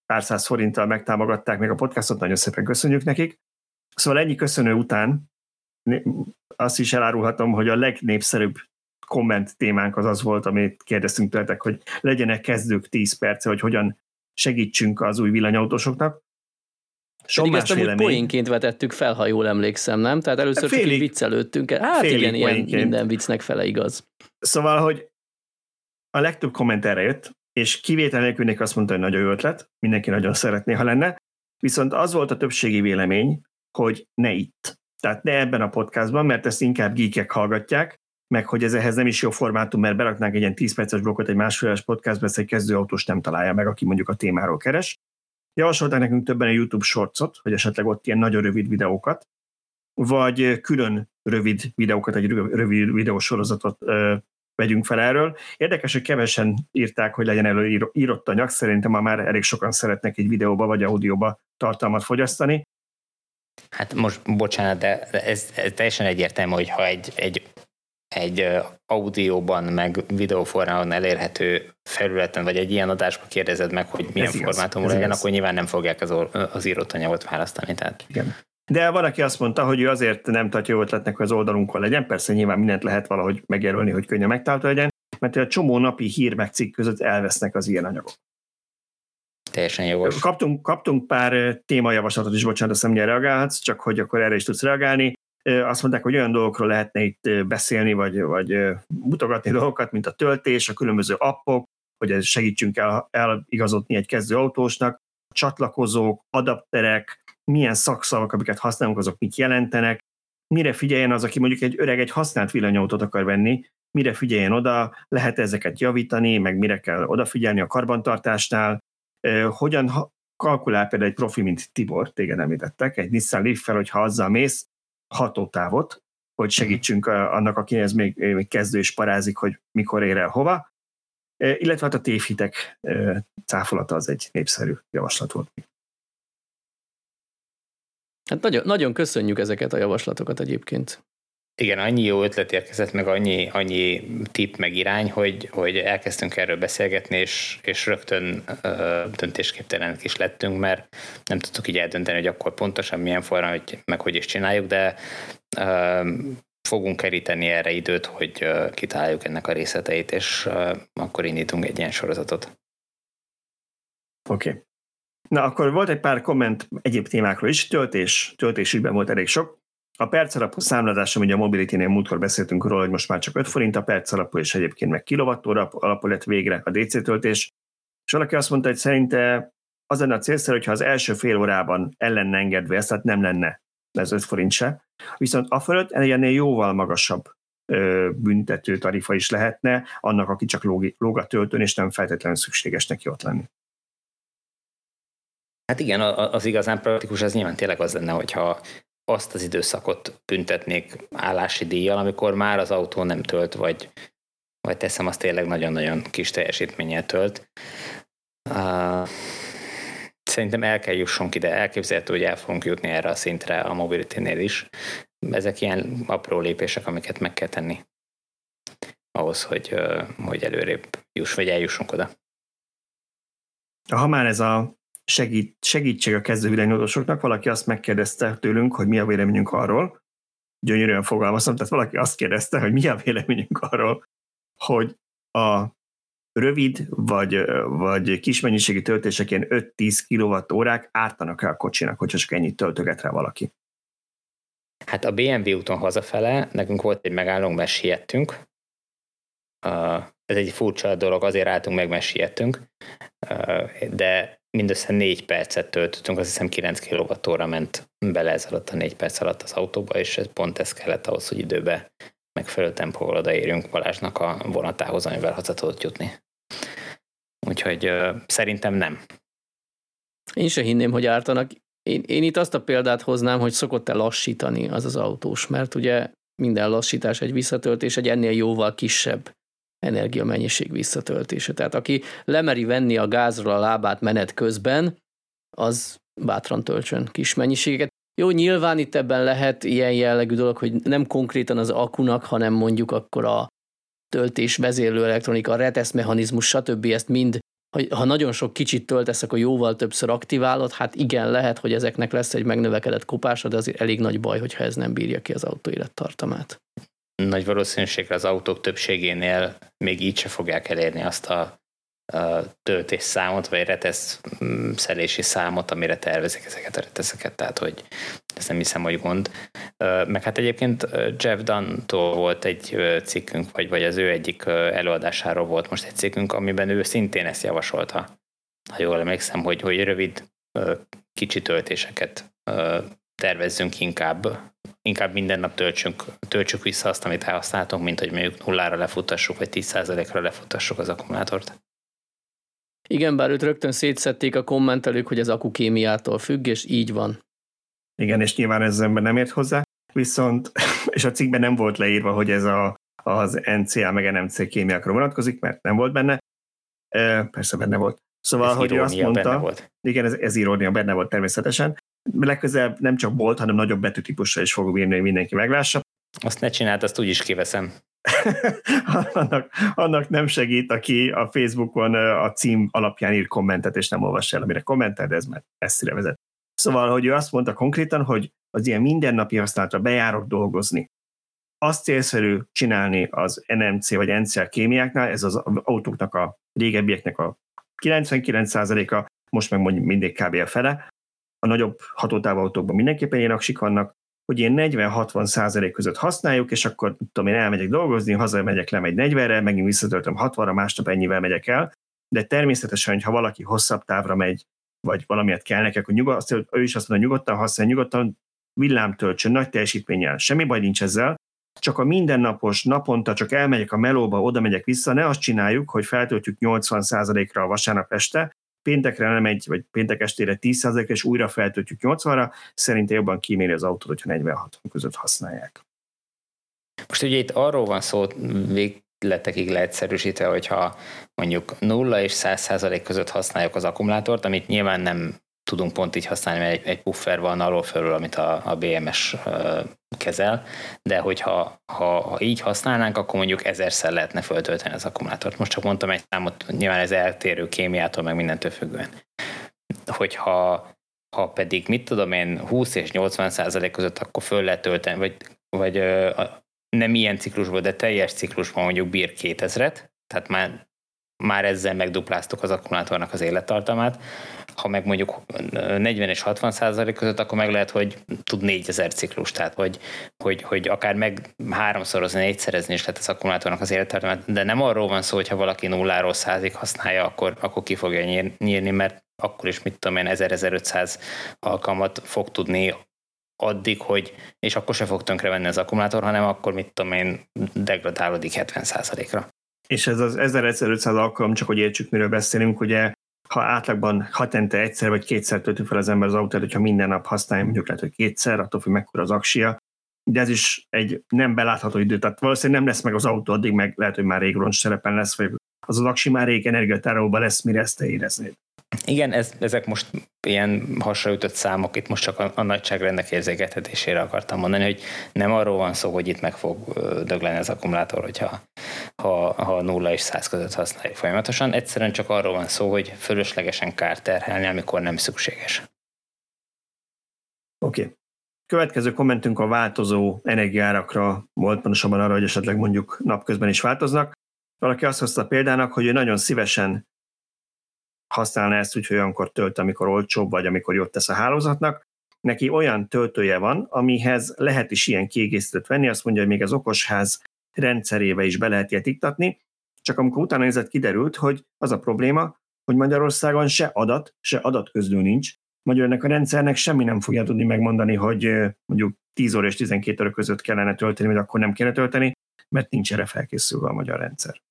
pár száz forinttal megtámogatták meg a podcastot, nagyon szépen köszönjük nekik. Szóval ennyi köszönő után azt is elárulhatom, hogy a legnépszerűbb komment témánk az az volt, amit kérdeztünk tőletek, hogy legyenek kezdők 10 perce, hogy hogyan segítsünk az új villanyautósoknak. Pedig ezt amúgy poénként vetettük fel, ha jól emlékszem, nem? Tehát először félig, csak így viccelődtünk. Hát igen, ilyen minden viccnek fele igaz. Szóval, hogy a legtöbb komment erre jött, és kivétel nélkül azt mondta, hogy nagyon jó ötlet, mindenki nagyon szeretné, ha lenne, viszont az volt a többségi vélemény, hogy ne itt. tehát ne ebben a podcastban, mert ezt inkább geekek hallgatják, meg hogy ez ehhez nem is jó formátum, mert beraknánk egy ilyen 10 perces blokkot egy másféles podcastba, ezt egy kezdőautós nem találja meg, aki mondjuk a témáról keres. Javasolták nekünk többen a YouTube shortsot, hogy esetleg ott ilyen nagyon rövid videókat, vagy külön rövid videókat, egy rövid videósorozatot vegyünk fel erről. Érdekes, hogy kevesen írták, hogy legyen elő írott anyag, szerintem ma már elég sokan szeretnek egy videóba vagy audióba tartalmat fogyasztani. Hát most, bocsánat, de ez, ez teljesen egyértelmű, hogy ha egy, egy, egy audióban, meg videóformában elérhető felületen, vagy egy ilyen adásban kérdezed meg, hogy milyen formátumú legyen, igaz. akkor nyilván nem fogják az, az írott anyagot választani. Tehát. Igen. De van, aki azt mondta, hogy ő azért nem tartja jó ötletnek, hogy az oldalunkon legyen. Persze nyilván mindent lehet valahogy megjelölni, hogy könnyen megtalálható legyen, mert a csomó napi hír meg cikk között elvesznek az ilyen anyagok. Teljesen jogos. Kaptunk, kaptunk pár témajavaslatot is, bocsánat, azt nem reagálhatsz, csak hogy akkor erre is tudsz reagálni. Azt mondták, hogy olyan dolgokról lehetne itt beszélni, vagy, vagy mutogatni dolgokat, mint a töltés, a különböző appok, hogy segítsünk el, eligazodni egy kezdő autósnak, csatlakozók, adapterek, milyen szakszavak, amiket használunk, azok mit jelentenek, mire figyeljen az, aki mondjuk egy öreg, egy használt villanyautót akar venni, mire figyeljen oda, lehet ezeket javítani, meg mire kell odafigyelni a karbantartásnál, hogyan kalkulál például egy profi, mint Tibor, téged említettek, egy Nissan Leaf-fel, hogyha azzal mész hatótávot, hogy segítsünk annak, aki ez még, még kezdő és parázik, hogy mikor ér el hova, illetve hát a tévhitek cáfolata az egy népszerű javaslat volt. Hát nagyon, nagyon köszönjük ezeket a javaslatokat egyébként. Igen, annyi jó ötlet érkezett, meg annyi, annyi tip, meg irány, hogy, hogy elkezdtünk erről beszélgetni, és, és rögtön ö, döntésképtelenek is lettünk, mert nem tudtuk így eldönteni, hogy akkor pontosan milyen forrán, hogy, meg hogy is csináljuk, de ö, fogunk keríteni erre időt, hogy ö, kitáljuk ennek a részleteit, és ö, akkor indítunk egy ilyen sorozatot. Oké. Okay. Na, akkor volt egy pár komment egyéb témákról is, töltés, töltés ügyben volt elég sok. A perc alapú számlázás, ugye a Mobility-nél múltkor beszéltünk róla, hogy most már csak 5 forint a perc alapú, és egyébként meg kilovattóra alapú lett végre a DC töltés. És valaki azt mondta, hogy szerinte az lenne a célszerű, hogyha az első fél órában el lenne engedve ezt, tehát nem lenne ez 5 forint se. Viszont a fölött ennél jóval magasabb ö, büntető tarifa is lehetne annak, aki csak lóg, lóg a töltőn, és nem feltétlenül szükséges neki ott lenni. Hát igen, az igazán praktikus az nyilván tényleg az lenne, hogyha azt az időszakot büntetnék állási díjjal, amikor már az autó nem tölt, vagy, vagy teszem azt tényleg nagyon-nagyon kis teljesítménnyel tölt. Uh, szerintem el kell jussunk ide, elképzelhető, hogy el fogunk jutni erre a szintre a mobility is. Ezek ilyen apró lépések, amiket meg kell tenni ahhoz, hogy, hogy előrébb juss, vagy eljussunk oda. Ha már ez a segít, segítség a kezdő villanyódosoknak. Valaki azt megkérdezte tőlünk, hogy mi a véleményünk arról, gyönyörűen fogalmazom, tehát valaki azt kérdezte, hogy mi a véleményünk arról, hogy a rövid vagy, vagy kis mennyiségű töltések ilyen 5-10 kWh ártanak-e a kocsinak, hogyha csak ennyit töltöget rá valaki? Hát a BMW úton hazafele nekünk volt egy megállónk, mert siettünk. Ez egy furcsa dolog, azért álltunk meg, mert siettünk. De mindössze négy percet töltöttünk, azt hiszem 9 kWh ment bele ez alatt a négy perc alatt az autóba, és ez pont ez kellett ahhoz, hogy időbe megfelelő tempóval odaérjünk Balázsnak a vonatához, amivel haza tudott jutni. Úgyhogy uh, szerintem nem. Én se hinném, hogy ártanak. Én, én itt azt a példát hoznám, hogy szokott-e lassítani az az autós, mert ugye minden lassítás egy visszatöltés egy ennél jóval kisebb energiamennyiség visszatöltése. Tehát aki lemeri venni a gázról a lábát menet közben, az bátran töltsön kis mennyiséget. Jó, nyilván itt ebben lehet ilyen jellegű dolog, hogy nem konkrétan az akunak, hanem mondjuk akkor a töltés, vezérlő elektronika, retesz mechanizmus, stb. ezt mind, hogy ha nagyon sok kicsit töltesz, akkor jóval többször aktiválod, hát igen, lehet, hogy ezeknek lesz egy megnövekedett kopása, de azért elég nagy baj, hogyha ez nem bírja ki az autó élettartamát nagy valószínűséggel az autók többségénél még így se fogják elérni azt a, a töltés számot, vagy retesz mm, szelési számot, amire tervezik ezeket a reteszeket, tehát hogy ez nem hiszem, hogy gond. Meg hát egyébként Jeff Dunn-tól volt egy cikkünk, vagy, vagy az ő egyik előadásáról volt most egy cikkünk, amiben ő szintén ezt javasolta. Ha jól emlékszem, hogy, hogy rövid kicsi töltéseket tervezzünk inkább, inkább minden nap töltsünk, töltsük vissza azt, amit elhasználtunk, mint hogy mondjuk nullára lefutassuk, vagy 10%-ra lefutassuk az akkumulátort. Igen, bár őt rögtön szétszették a kommentelők, hogy ez akukémiától függ, és így van. Igen, és nyilván ez az ember nem ért hozzá, viszont, és a cikkben nem volt leírva, hogy ez a, az NCA meg NMC kémiákra vonatkozik, mert nem volt benne. Persze benne volt. Szóval, ez hogy ő azt mondta, volt. igen, ez, ez irónia benne volt természetesen, legközelebb nem csak bolt, hanem nagyobb betűtípusra is fogom írni, hogy mindenki meglássa. Azt ne csináld, azt úgyis kiveszem. annak, annak nem segít, aki a Facebookon a cím alapján ír kommentet, és nem olvassa el, amire kommentel, de ez már messzire vezet. Szóval, hogy ő azt mondta konkrétan, hogy az ilyen mindennapi használatra bejárok dolgozni. Azt célszerű csinálni az NMC vagy NCL kémiáknál, ez az autóknak a régebbieknek a 99%-a, most meg mondjuk mindig kb. a fele, a nagyobb hatótávolautókban mindenképpen ilyen aksik vannak, hogy én 40-60 százalék között használjuk, és akkor tudom, én elmegyek dolgozni, hazamegyek, lemegy 40-re, megint visszatöltöm 60-ra, másnap ennyivel megyek el, de természetesen, ha valaki hosszabb távra megy, vagy valamiért kell nekek, hogy nyugod, ő is azt mondja, nyugodtan használja, nyugodtan villámtöltsön, nagy teljesítménnyel, semmi baj nincs ezzel, csak a mindennapos, naponta csak elmegyek a melóba, oda megyek vissza, ne azt csináljuk, hogy feltöltjük 80%-ra a vasárnap este, péntekre nem egy, vagy péntek estére 10%-ra, és újra feltöltjük 80-ra, szerintem jobban kíméli az autót, hogyha 46 között használják. Most ugye itt arról van szó végletekig leegyszerűsítve, hogyha mondjuk 0 és 100% között használjuk az akkumulátort, amit nyilván nem tudunk pont így használni, mert egy, egy puffer van alól fölül, amit a, a BMS kezel, de hogyha ha, ha így használnánk, akkor mondjuk ezerszer lehetne föltölteni az akkumulátort. Most csak mondtam egy számot, nyilván ez eltérő kémiától, meg mindentől függően. Hogyha ha pedig, mit tudom én, 20 és 80 százalék között, akkor föl lehet tölteni, vagy, vagy nem ilyen ciklusban, de teljes ciklusban mondjuk bír 2000-et, tehát már már ezzel megdupláztuk az akkumulátornak az élettartamát. Ha meg mondjuk 40 és 60 százalék között, akkor meg lehet, hogy tud 4000 ciklus, tehát hogy, hogy, hogy akár meg háromszorozni, négyszerezni is lehet az akkumulátornak az élettartamát, de nem arról van szó, hogy ha valaki nulláról százig használja, akkor, akkor ki fogja nyírni, mert akkor is, mit tudom én, 1000-1500 alkalmat fog tudni addig, hogy, és akkor se fog tönkrevenni az akkumulátor, hanem akkor, mit tudom én, degradálódik 70%-ra és ez az 1500 alkalom, csak hogy értsük, miről beszélünk, ugye ha átlagban hatente egyszer vagy kétszer töltő fel az ember az autót, hogyha minden nap használja, mondjuk lehet, hogy kétszer, attól függ mekkora az aksia, de ez is egy nem belátható idő, tehát valószínűleg nem lesz meg az autó, addig meg lehet, hogy már rég roncs szerepen lesz, vagy az az aksi már rég energiatárolóban lesz, mire ezt te éreznéd. Igen, ez, ezek most ilyen hasraütött számok, itt most csak a, a nagyságrendek érzékeltetésére akartam mondani, hogy nem arról van szó, hogy itt meg fog dögleni az akkumulátor, hogyha ha, ha 0 és 100 között használjuk folyamatosan. Egyszerűen csak arról van szó, hogy fölöslegesen kár terhelni, amikor nem szükséges. Oké. Okay. Következő kommentünk a változó energiárakra volt, pontosabban arra, hogy esetleg mondjuk napközben is változnak. Valaki azt hozta példának, hogy ő nagyon szívesen használna ezt úgy, hogy olyankor tölt, amikor olcsóbb, vagy amikor jót tesz a hálózatnak. Neki olyan töltője van, amihez lehet is ilyen kiegészítőt venni, azt mondja, hogy még az okosház rendszerébe is be lehet ilyet iktatni, csak amikor utána nézett, kiderült, hogy az a probléma, hogy Magyarországon se adat, se adatközlő nincs, Magyarul ennek a rendszernek semmi nem fogja tudni megmondani, hogy mondjuk 10 óra és 12 óra között kellene tölteni, vagy akkor nem kellene tölteni, mert nincs erre felkészülve a magyar rendszer.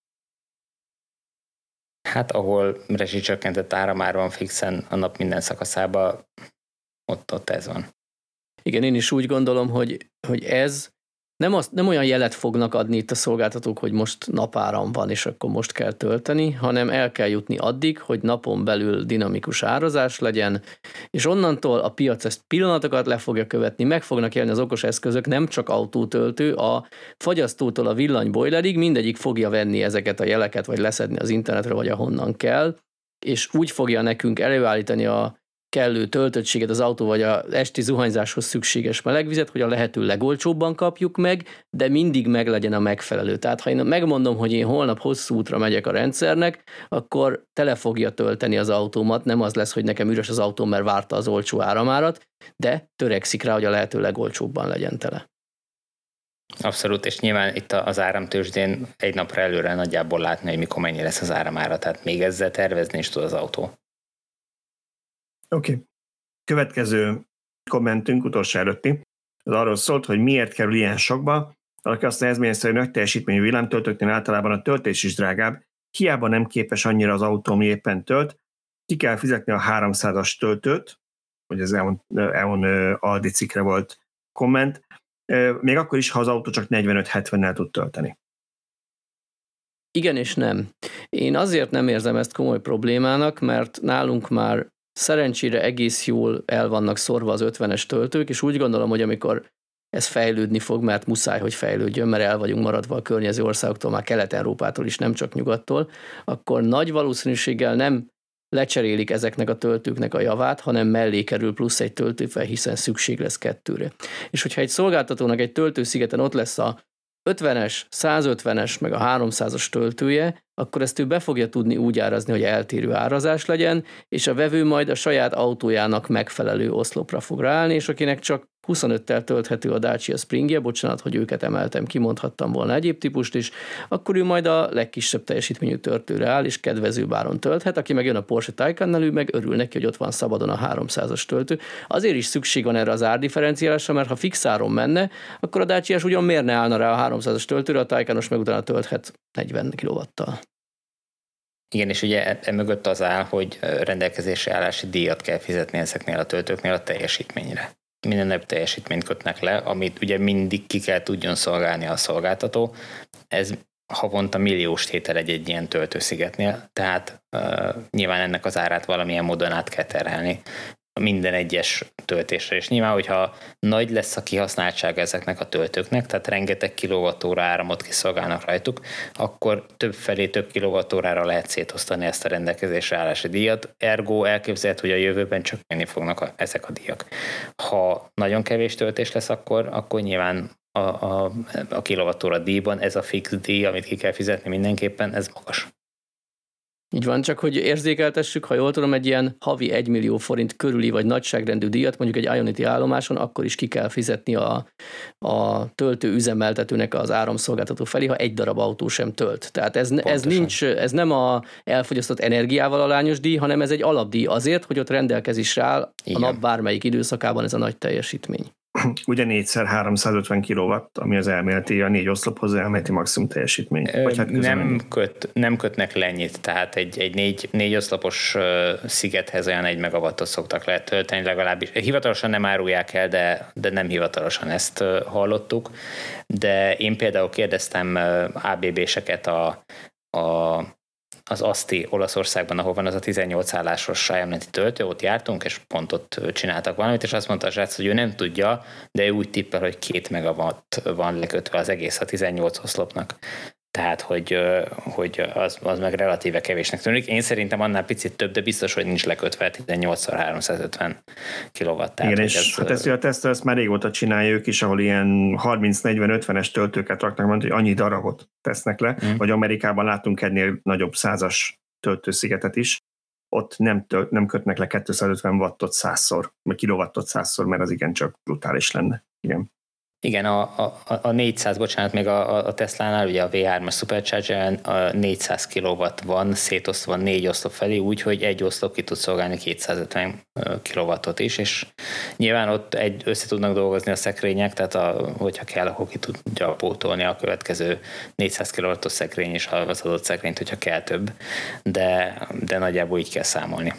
Hát ahol rezsicsökkentett áramár van fixen a nap minden szakaszába, ott, ott ez van. Igen, én is úgy gondolom, hogy, hogy ez nem, azt, nem olyan jelet fognak adni itt a szolgáltatók, hogy most napáram van, és akkor most kell tölteni, hanem el kell jutni addig, hogy napon belül dinamikus árazás legyen, és onnantól a piac ezt pillanatokat le fogja követni, meg fognak jelni az okos eszközök, nem csak autótöltő, a fagyasztótól a villanybojlerig mindegyik fogja venni ezeket a jeleket, vagy leszedni az internetre, vagy ahonnan kell, és úgy fogja nekünk előállítani a kellő töltöttséget az autó vagy a esti zuhanyzáshoz szükséges melegvizet, hogy a lehető legolcsóbban kapjuk meg, de mindig meg legyen a megfelelő. Tehát ha én megmondom, hogy én holnap hosszú útra megyek a rendszernek, akkor tele fogja tölteni az autómat, nem az lesz, hogy nekem üres az autó, mert várta az olcsó áramárat, de törekszik rá, hogy a lehető legolcsóbban legyen tele. Abszolút, és nyilván itt az áramtősdén egy napra előre nagyjából látni, hogy mikor mennyi lesz az áramára, tehát még ezzel tervezni is tud az autó. Oké. Okay. Következő kommentünk, utolsó előtti, az arról szólt, hogy miért kerül ilyen sokba, valaki azt mondja, hogy nagy teljesítményű villámtöltőknél általában a töltés is drágább, hiába nem képes annyira az autó, ami éppen tölt, ki kell fizetni a 300-as töltőt, hogy az EON, EON Aldi cikkre volt komment, még akkor is, ha az autó csak 45-70-nel tud tölteni. Igen és nem. Én azért nem érzem ezt komoly problémának, mert nálunk már szerencsére egész jól el vannak szorva az 50-es töltők, és úgy gondolom, hogy amikor ez fejlődni fog, mert muszáj, hogy fejlődjön, mert el vagyunk maradva a környező országoktól, már Kelet-Európától is, nem csak nyugattól, akkor nagy valószínűséggel nem lecserélik ezeknek a töltőknek a javát, hanem mellé kerül plusz egy töltőfel, hiszen szükség lesz kettőre. És hogyha egy szolgáltatónak egy töltőszigeten ott lesz a 50-es, 150-es, meg a 300-as töltője, akkor ezt ő be fogja tudni úgy árazni, hogy eltérő árazás legyen, és a vevő majd a saját autójának megfelelő oszlopra fog ráállni, és akinek csak 25-tel tölthető a Dacia Springje, bocsánat, hogy őket emeltem, kimondhattam volna egyéb típust is, akkor ő majd a legkisebb teljesítményű töltőre áll, és kedvező báron tölthet, aki meg jön a Porsche taycan ő meg örül neki, hogy ott van szabadon a 300-as töltő. Azért is szükség van erre az árdifferenciálásra, mert ha fixáron menne, akkor a Dacia ugyan miért ne állna rá a 300-as töltőre, a Taycanos meg utána tölthet 40 kW-tal. Igen, és ugye emögött az áll, hogy rendelkezésre állási díjat kell fizetni ezeknél a töltőknél a teljesítményre minden nap teljesítményt kötnek le, amit ugye mindig ki kell tudjon szolgálni a szolgáltató. Ez havonta milliós tétel egy-egy ilyen töltőszigetnél, tehát uh, nyilván ennek az árát valamilyen módon át kell terhelni minden egyes töltésre. És nyilván, hogyha nagy lesz a kihasználtság ezeknek a töltőknek, tehát rengeteg kilovattóra áramot kiszolgálnak rajtuk, akkor több felé több kilovattórára lehet szétosztani ezt a rendelkezésre állási díjat. Ergo elképzelhet, hogy a jövőben csökkenni fognak a, ezek a díjak. Ha nagyon kevés töltés lesz, akkor, akkor nyilván a, a, a kilovattóra díjban ez a fix díj, amit ki kell fizetni mindenképpen, ez magas. Így van, csak hogy érzékeltessük, ha jól tudom, egy ilyen havi 1 millió forint körüli vagy nagyságrendű díjat, mondjuk egy Ionity állomáson, akkor is ki kell fizetni a, a töltő üzemeltetőnek az áramszolgáltató felé, ha egy darab autó sem tölt. Tehát ez, ez, nincs, ez nem a elfogyasztott energiával a lányos díj, hanem ez egy alapdíj azért, hogy ott rendelkezésre áll Igen. a nap bármelyik időszakában ez a nagy teljesítmény ugye 4x 350 kW, ami az elméleti, a négy oszlophoz elméleti maximum teljesítmény. Vagy hát nem, köt, nem kötnek le ennyit, tehát egy, egy négy, négy oszlopos szigethez olyan egy megawattot szoktak lehet tölteni legalábbis. Hivatalosan nem árulják el, de, de nem hivatalosan ezt hallottuk. De én például kérdeztem ABB-seket a, a az Asti Olaszországban, ahol van az a 18 állásos Ionity töltő, ott jártunk, és pont ott csináltak valamit, és azt mondta a zsác, hogy ő nem tudja, de ő úgy tippel, hogy két megawatt van lekötve az egész a 18 oszlopnak tehát hogy, hogy az, az meg relatíve kevésnek tűnik. Én szerintem annál picit több, de biztos, hogy nincs lekötve 18x350 kW. Igen, és ez, hát ezt, a Tesla ezt már régóta csinálja ők is, ahol ilyen 30-40-50-es töltőket raknak, mondani, hogy annyi darabot tesznek le, mm. vagy Amerikában látunk ennél nagyobb százas töltőszigetet is, ott nem, tölt, nem kötnek le 250 wattot százszor, vagy kilowattot százszor, mert az igencsak brutális lenne. Igen. Igen, a, a, a 400, bocsánat, még a, a Tesla-nál, ugye a V3-as Supercharger a 400 kW van, szétosztva négy oszlop felé, úgyhogy egy oszlop ki tud szolgálni 250 kW-ot is, és nyilván ott egy, össze tudnak dolgozni a szekrények, tehát a, hogyha kell, akkor ki tudja pótolni a következő 400 kW-os szekrény és az adott szekrényt, hogyha kell több, de, de nagyjából így kell számolni.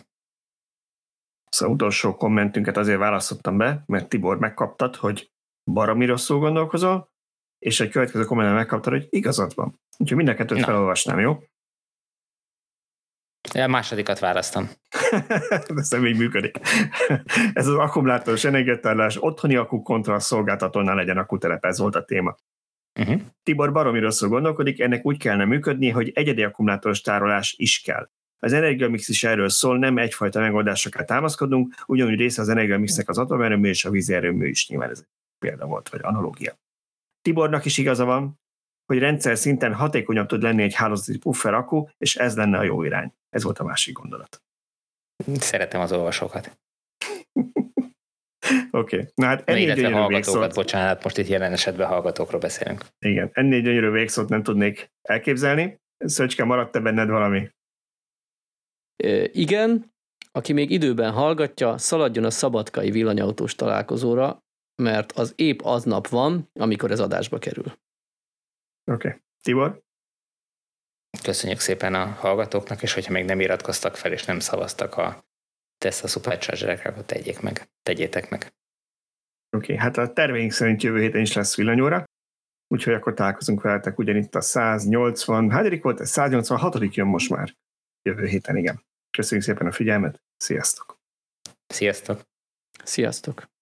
Szóval utolsó kommentünket azért választottam be, mert Tibor megkaptad, hogy baromi rosszul gondolkozol, és egy következő kommentben megkaptad, hogy igazad van. Úgyhogy mind a kettőt Na. felolvasnám, jó? Ja, másodikat választom. Ez nem így működik. Ez az akkumulátoros energiatárlás otthoni akku kontra a szolgáltatónál legyen akkutelep, ez volt a téma. Uh-huh. Tibor baromi rosszul gondolkodik, ennek úgy kellene működni, hogy egyedi akkumulátoros tárolás is kell. Az energiamix is erről szól, nem egyfajta megoldásra kell támaszkodnunk, ugyanúgy része az energiamixnek az atomerőmű és a vízerőmű is nyilván ez példa volt, vagy analógia. Tibornak is igaza van, hogy rendszer szinten hatékonyabb tud lenni egy hálózati puffer akku, és ez lenne a jó irány. Ez volt a másik gondolat. Szeretem az olvasókat. Oké. Okay. Na hát ennél gyönyörű hallgatókat, végszót... bocsánat, most itt jelen esetben hallgatókról beszélünk. Igen, ennél gyönyörű végszót nem tudnék elképzelni. Szöcske, maradt-e benned valami? igen, Aki még időben hallgatja, szaladjon a szabadkai villanyautós találkozóra, mert az épp aznap van, amikor ez adásba kerül. Oké. Okay. Tibor? Köszönjük szépen a hallgatóknak, és hogyha még nem iratkoztak fel, és nem szavaztak a Tesla Supercharger-ekre, akkor tegyék meg. Tegyétek meg. Oké, okay, hát a terveink szerint jövő héten is lesz villanyóra, úgyhogy akkor találkozunk veletek ugyanitt a 180, hányadik volt? 186 jön most már jövő héten, igen. Köszönjük szépen a figyelmet, sziasztok! Sziasztok! Sziasztok!